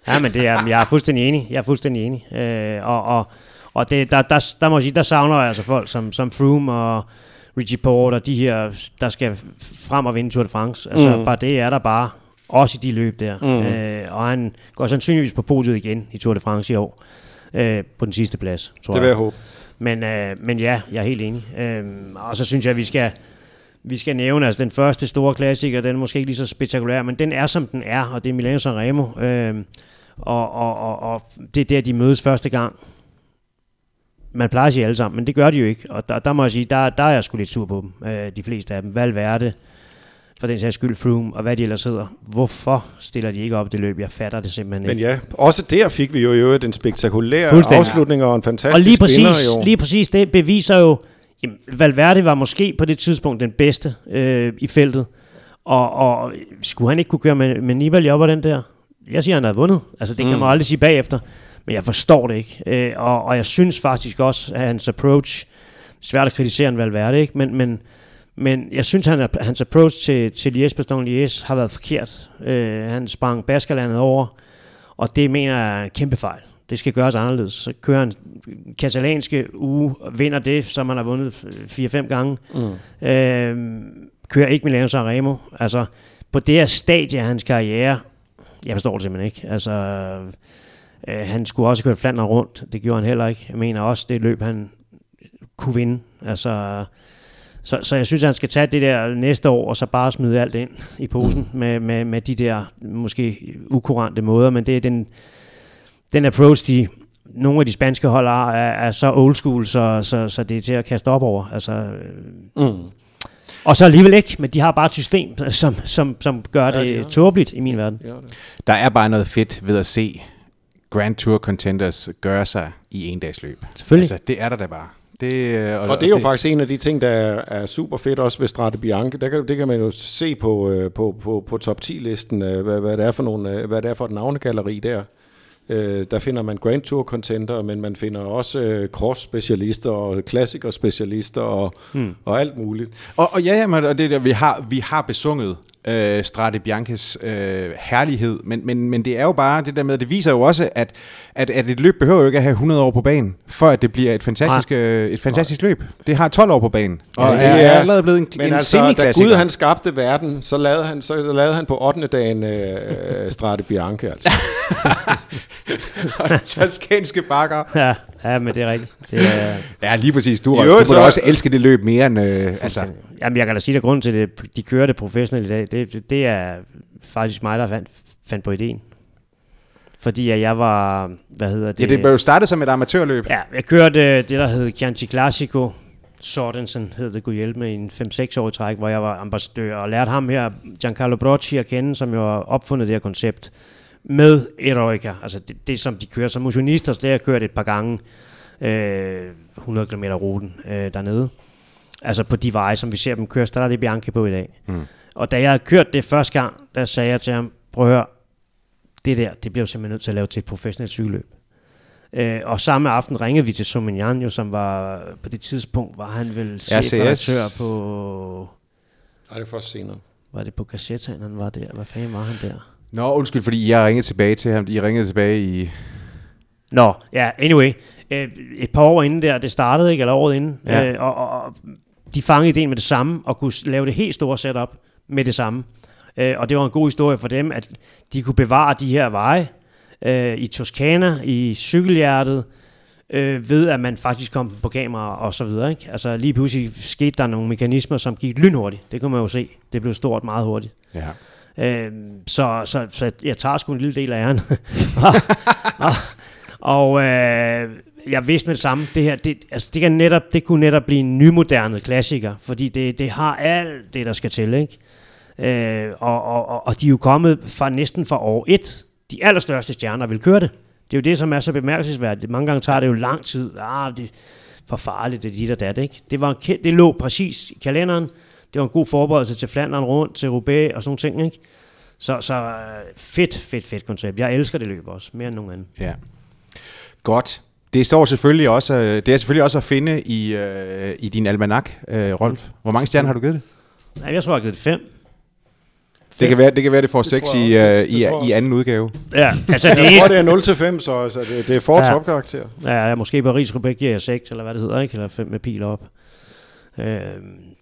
Ja, men det er, jeg er fuldstændig enig. Jeg er fuldstændig enig. Øh, og og, og det, der, der, der, må jeg sige, der savner jeg altså folk som, som Froome og Richie Porte og de her, der skal frem og vinde Tour de France. Altså, mm. bare det er der bare. Også i de løb der. Mm. Øh, og han går sandsynligvis på podiet igen i Tour de France i år. Øh, på den sidste plads, tror Det vil jeg håbe. Men, øh, men ja, jeg er helt enig. Øh, og så synes jeg, at vi skal, vi skal nævne, altså den første store klassiker, den er måske ikke lige så spektakulær, men den er, som den er, og det er Milano Sanremo. Øh, og, og, og, og det er der, de mødes første gang. Man plejer at sige alle sammen, men det gør de jo ikke. Og der, der må jeg sige, der, der er jeg sgu lidt sur på dem, øh, de fleste af dem. Valverde, for den sags skyld Froome, og hvad de ellers hedder. Hvorfor stiller de ikke op det løb? Jeg fatter det simpelthen Men ikke. ja, også der fik vi jo i øvrigt en spektakulær afslutning og en fantastisk Og lige præcis, vinder år. lige præcis det beviser jo, jamen, Valverde var måske på det tidspunkt den bedste øh, i feltet. Og, og skulle han ikke kunne køre med, med Nibali op ad den der? Jeg siger, han havde vundet. Altså, det mm. kan man aldrig sige bagefter. Men jeg forstår det ikke. Øh, og, og jeg synes faktisk også, at hans approach, svært at kritisere en Valverde, ikke? Men, men, men jeg synes, at hans approach til, til Liège Bastogne Liège har været forkert. Øh, han sprang Baskerlandet over, og det mener jeg er en kæmpe fejl. Det skal gøres anderledes. Så kører han katalanske uge vinder det, som han har vundet 4-5 gange. Mm. Øh, kører ikke Milano Sanremo. Altså, på det her stadie af hans karriere, jeg forstår det simpelthen ikke. Altså, øh, han skulle også køre Flandern rundt. Det gjorde han heller ikke. Jeg mener også, det løb, han kunne vinde. Altså, så, så jeg synes, han skal tage det der næste år, og så bare smide alt ind i posen med, med, med de der måske ukurante måder, men det er den, den approach, de, nogle af de spanske hold er, er så old school, så, så, så det er til at kaste op over. Altså, mm. Og så alligevel ikke, men de har bare et system, som, som, som gør det ja, de tåbeligt i min verden. Det. Der er bare noget fedt ved at se Grand Tour contenders gøre sig i en dags løb. Selvfølgelig. Altså, det er der da bare. Det, øh, og, og det er jo det, faktisk en af de ting, der er, er super fedt også ved Strade Bianche. Der kan, det kan man jo se på, øh, på, på, på top 10-listen, øh, hvad, hvad, det er for nogle, hvad det er for et navnegalleri der. Øh, der finder man Grand Tour contender, men man finder også øh, cross-specialister og klassiker-specialister og, hmm. og alt muligt. Og, og ja, jamen, og det der, vi har, vi har besunget øh, Strade Bianches øh, herlighed, men, men, men det er jo bare det der med, det viser jo også, at, at, at et løb behøver jo ikke at have 100 år på banen, for at det bliver et fantastisk, øh, et fantastisk løb. Det har 12 år på banen, og ja, er, er allerede blevet en, men en altså, da Gud han skabte verden, så lavede han, så lavede han på 8. dagen øh, Strade Bianche, altså. [LAUGHS] og toskanske bakker. Ja, ja, men det er rigtigt. Det er, ja, lige præcis. Du, jo, du må også elske det løb mere end... Øh, altså. Jamen, jeg kan da sige, at grunden til, at de kører det professionelt i dag, det, det, det er faktisk mig, der fandt, fandt på ideen. Fordi at jeg var, hvad hedder det? Ja, det blev jo startet som et amatørløb. Ja, jeg kørte det, der hed Chianti Classico, Sortensen hed det, kunne hjælpe med en 5-6 år træk, hvor jeg var ambassadør og lærte ham her, Giancarlo Brocci, at kende, som jo har opfundet det her koncept med Eroica. Altså det, det som de kører som motionister, det har jeg kørt et par gange øh, 100 km ruten øh, dernede. Altså på de veje, som vi ser dem køre Strade Bianche på i dag. Mm. Og da jeg havde kørt det første gang, der sagde jeg til ham, prøv at høre, det der, det bliver jo simpelthen nødt til at lave til et professionelt cykelløb. Øh, og samme aften ringede vi til Somignan, jo, som var på det tidspunkt, var han vel chefredaktør på... Nej, det er først senere. Var det på Gazzetta, han var der? Hvad fanden var han der? Nå, undskyld, fordi jeg ringede tilbage til ham. I ringede tilbage i... Nå, ja, anyway. Øh, et par år inden der, det startede, ikke? Eller året inden. Ja. Øh, og, og de fangede ideen med det samme, og kunne lave det helt store setup med det samme. Øh, og det var en god historie for dem, at de kunne bevare de her veje øh, i Toskana, i cykelhjertet, øh, ved at man faktisk kom på kamera og så videre. Ikke? Altså lige pludselig skete der nogle mekanismer, som gik lynhurtigt. Det kunne man jo se. Det blev stort meget hurtigt. Ja. Øh, så, så, så jeg tager sgu en lille del af æren. [LAUGHS] og og øh, jeg vidste med det samme, det her, det, altså det, kan netop, det kunne netop blive en nymoderne klassiker, fordi det, det har alt det, der skal til, ikke? Øh, og, og, og de er jo kommet fra næsten fra år 1. De allerstørste stjerner vil køre det. Det er jo det, som er så bemærkelsesværdigt. Mange gange tager det jo lang tid. Ah, det er for farligt, det er dit og dat, ikke? Det, var en, det lå præcis i kalenderen. Det var en god forberedelse til Flandern rundt, til Roubaix og sådan nogle ting, ikke? Så, så øh, fedt, fedt, fedt koncept. Jeg elsker det løb også, mere end nogen anden. Ja. Godt. Det står selvfølgelig også, øh, det er selvfølgelig også at finde i, uh, i din almanak, uh, Rolf. Hvor mange stjerner har du givet det? Nej, jeg tror, jeg har givet det fem. Det kan være, det kan være, det får 6 i, uh, i, i anden udgave. Ja, altså det jeg tror, det er 0 til 5, så altså, det, det er for ja. topkarakter. Ja, måske Paris Roubaix giver jeg 6, eller hvad det hedder, ikke? Eller 5 med pil op. Øh,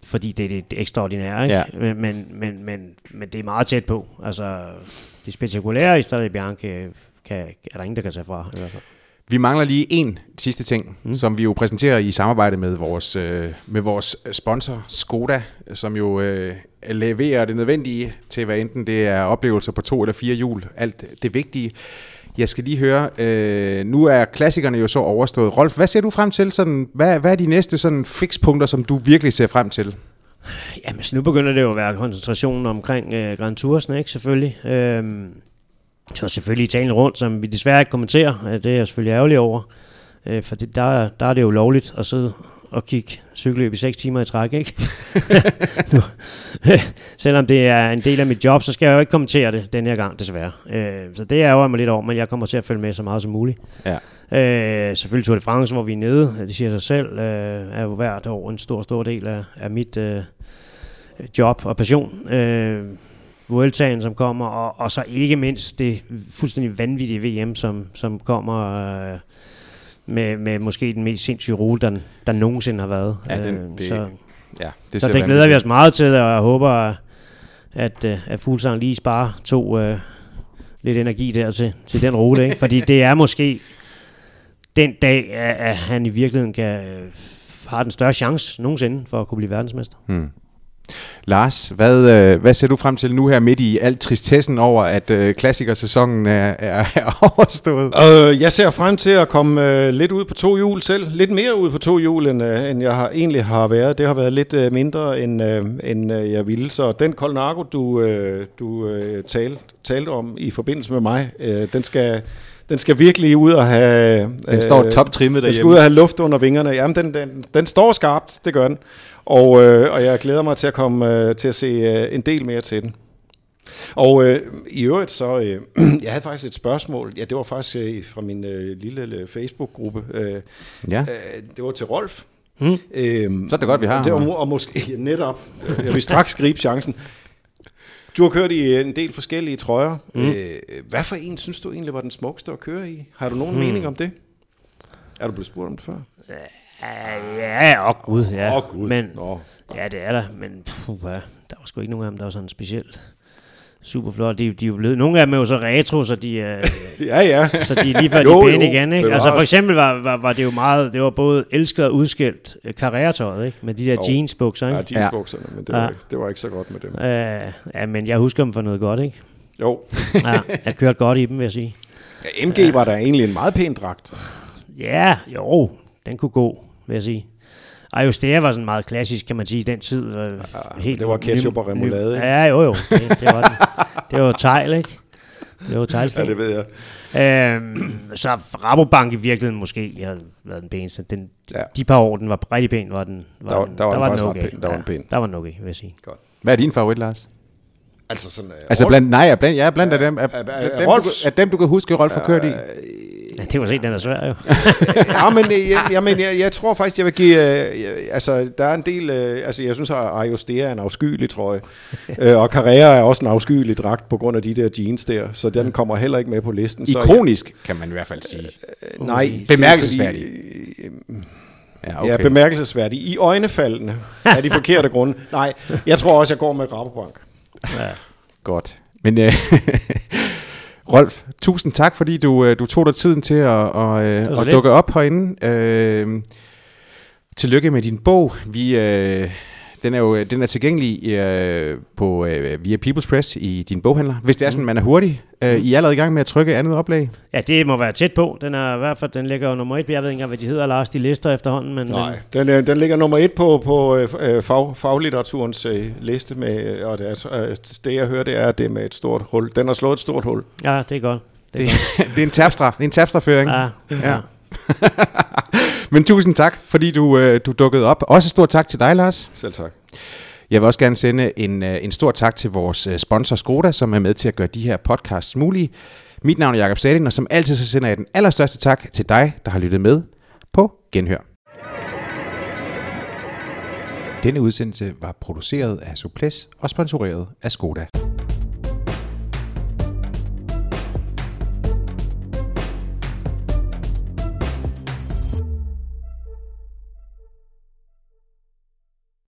fordi det er det, det ekstraordinære, ikke? Ja. Men, men, men, men, men det er meget tæt på. Altså, det spektakulære i Strade Bianche kan, er der ingen, der kan tage fra, i hvert fald. Vi mangler lige en sidste ting, mm. som vi jo præsenterer i samarbejde med vores, øh, med vores sponsor Skoda, som jo øh, leverer det nødvendige til, hvad enten det er oplevelser på to eller fire hjul, alt det vigtige. Jeg skal lige høre, øh, nu er klassikerne jo så overstået. Rolf, hvad ser du frem til? Sådan, hvad, hvad er de næste sådan fikspunkter, som du virkelig ser frem til? Jamen, så nu begynder det jo at være koncentrationen omkring øh, Grand Toursen, ikke? Selvfølgelig. Øh, så selvfølgelig Italien rundt, som vi desværre ikke kommenterer. Det er jeg selvfølgelig ærgerlig over. Øh, for det, der, der er det jo lovligt at sidde og kigge cykelløb i 6 timer i træk, ikke? [LAUGHS] nu, [LAUGHS] selvom det er en del af mit job, så skal jeg jo ikke kommentere det den her gang, desværre. Øh, så det er jo mig lidt over, men jeg kommer til at følge med så meget som muligt. Ja. Øh, selvfølgelig Tour de France, hvor vi er nede, det siger sig selv, øh, er jo hvert år en stor, stor del af, af mit øh, job og passion. Øh, Vueltaen, som kommer, og, og så ikke mindst det fuldstændig vanvittige VM, som, som kommer øh, med, med måske den mest sindssyge rute, der, der nogensinde har været. Ja, den, øh, det, så, ja, det, så det glæder vi os meget til, og jeg håber, at, øh, at Fuglsang lige sparer to, øh, lidt energi der til, til den rute, ikke? fordi det er måske den dag, at, at han i virkeligheden kan, øh, har den største chance nogensinde for at kunne blive verdensmester. Hmm. Lars, hvad, øh, hvad ser du frem til nu her midt i alt tristessen over, at øh, klassikersæsonen er, er, er [LAUGHS] overstået? Uh, jeg ser frem til at komme uh, lidt ud på to hjul selv. Lidt mere ud på to hjul, end, uh, end jeg har, egentlig har været. Det har været lidt uh, mindre, end, uh, end uh, jeg ville. Så den Colnago, du, uh, du uh, talte, talte om i forbindelse med mig, uh, den skal... Den skal virkelig ud og have... Den står toptrimmet derhjemme. Den skal ud og have luft under vingerne. Jamen, den, den, den står skarpt, det gør den. Og, øh, og jeg glæder mig til at komme øh, til at se øh, en del mere til den. Og øh, i øvrigt så, øh, [CLEARS THROAT] jeg havde faktisk et spørgsmål, ja det var faktisk øh, fra min øh, lille Facebook-gruppe, øh, ja. øh, det var til Rolf. Hmm. Øhm, så er det godt, vi har det var, Og måske [LAUGHS] netop, øh, jeg vil straks gribe chancen. Du har kørt i en del forskellige trøjer. Mm. Øh, hvad for en synes du egentlig var den smukkeste at køre i? Har du nogen mm. mening om det? Er du blevet spurgt om det før? Ja, åh gud, ja. Åh gud. Men, Nå. Ja, det er der, men puh, ja, der var sgu ikke nogen af dem, der var sådan specielt super flot. De, de er jo blevet, nogle af dem er jo så retro, så de, er, [LAUGHS] ja, ja. så de er lige før [LAUGHS] de pæne igen. Ikke? Altså for eksempel var, var, var, det jo meget, det var både elsket og udskilt uh, karrieretøjet, ikke? med de der jo. jeansbukser. Ikke? Ja, jeansbukserne, men det, ja. var, ikke, det var ikke så godt med dem. Uh, ja, men jeg husker dem for noget godt, ikke? Jo. ja, jeg kørte godt i dem, vil jeg sige. Ja, MG ja. var der egentlig en meget pæn dragt. Ja, jo, den kunne gå vil jeg sige. Ayostea var sådan meget klassisk, kan man sige, i den tid. Var ja, helt det var ketchup og remoulade, ikke? Ja, jo jo. Det, det var, den. det var tegl, ikke? Det var teglsten. Ja, det ved jeg. Øhm, så Rabobank i virkeligheden måske har været den pæneste. Den, ja. De par år, den var rigtig pæn, var den, var der, den, der, var, der var den, okay. pæn. Der var den pæn. Der var den okay, vil jeg sige. Godt. Hvad er din favorit, Lars? Altså sådan... Uh, altså blandt, nej, blandt, ja, blandt ja, af dem, af, af, af, dem, du, af dem, du kan huske, Rolf har kørt i. Ja, det var set, den er svær jo. [LAUGHS] ja, men, øh, jeg, jeg, men jeg, jeg tror faktisk, jeg vil give... Uh, jeg, altså, der er en del... Uh, altså, jeg synes, at Arios er en afskyelig trøje. uh, [LAUGHS] og Carrera er også en afskyelig dragt på grund af de der jeans der. Så den kommer heller ikke med på listen. Ikonisk, så jeg, kan man i hvert fald sige. Uh, nej. Bemærkelsesværdig. Ja, okay. ja, bemærkelsesværdig. I øjnefaldene er de forkerte grunde. Nej, jeg tror også, jeg går med Rabobank. Ja. Godt. Men øh, [LAUGHS] Rolf, tusind tak, fordi du, øh, du tog dig tiden til at, og, øh, at dukke op herinde. Øh, tillykke med din bog. Vi, øh, den er jo den er tilgængelig øh, på øh, via People's Press i din boghandler. Hvis det er sådan, mm. man er hurtig. Øh, I er allerede i gang med at trykke andet oplag? Ja, det må være tæt på. Den er i hvert fald, den ligger jo nummer et. Jeg ved ikke engang, hvad de hedder, Lars, de lister efterhånden. Men, Nej, den, den, den ligger nummer et på, på øh, fag, faglitteraturens øh, liste. Med, og det, er, øh, det, jeg hører, det er, at det er med et stort hul. Den har slået et stort hul. Ja, det er godt. Det er, det, [LAUGHS] det er en tabstra. Det er en tabstraføring. Ja, ja. ja. [LAUGHS] Men tusind tak, fordi du, øh, du dukkede op. Også stor tak til dig, Lars. Selv tak. Jeg vil også gerne sende en, øh, en stor tak til vores øh, sponsor Skoda, som er med til at gøre de her podcasts mulige. Mit navn er Jakob Sadin, og som altid så sender jeg den allerstørste tak til dig, der har lyttet med på Genhør. Denne udsendelse var produceret af Suples og sponsoreret af Skoda.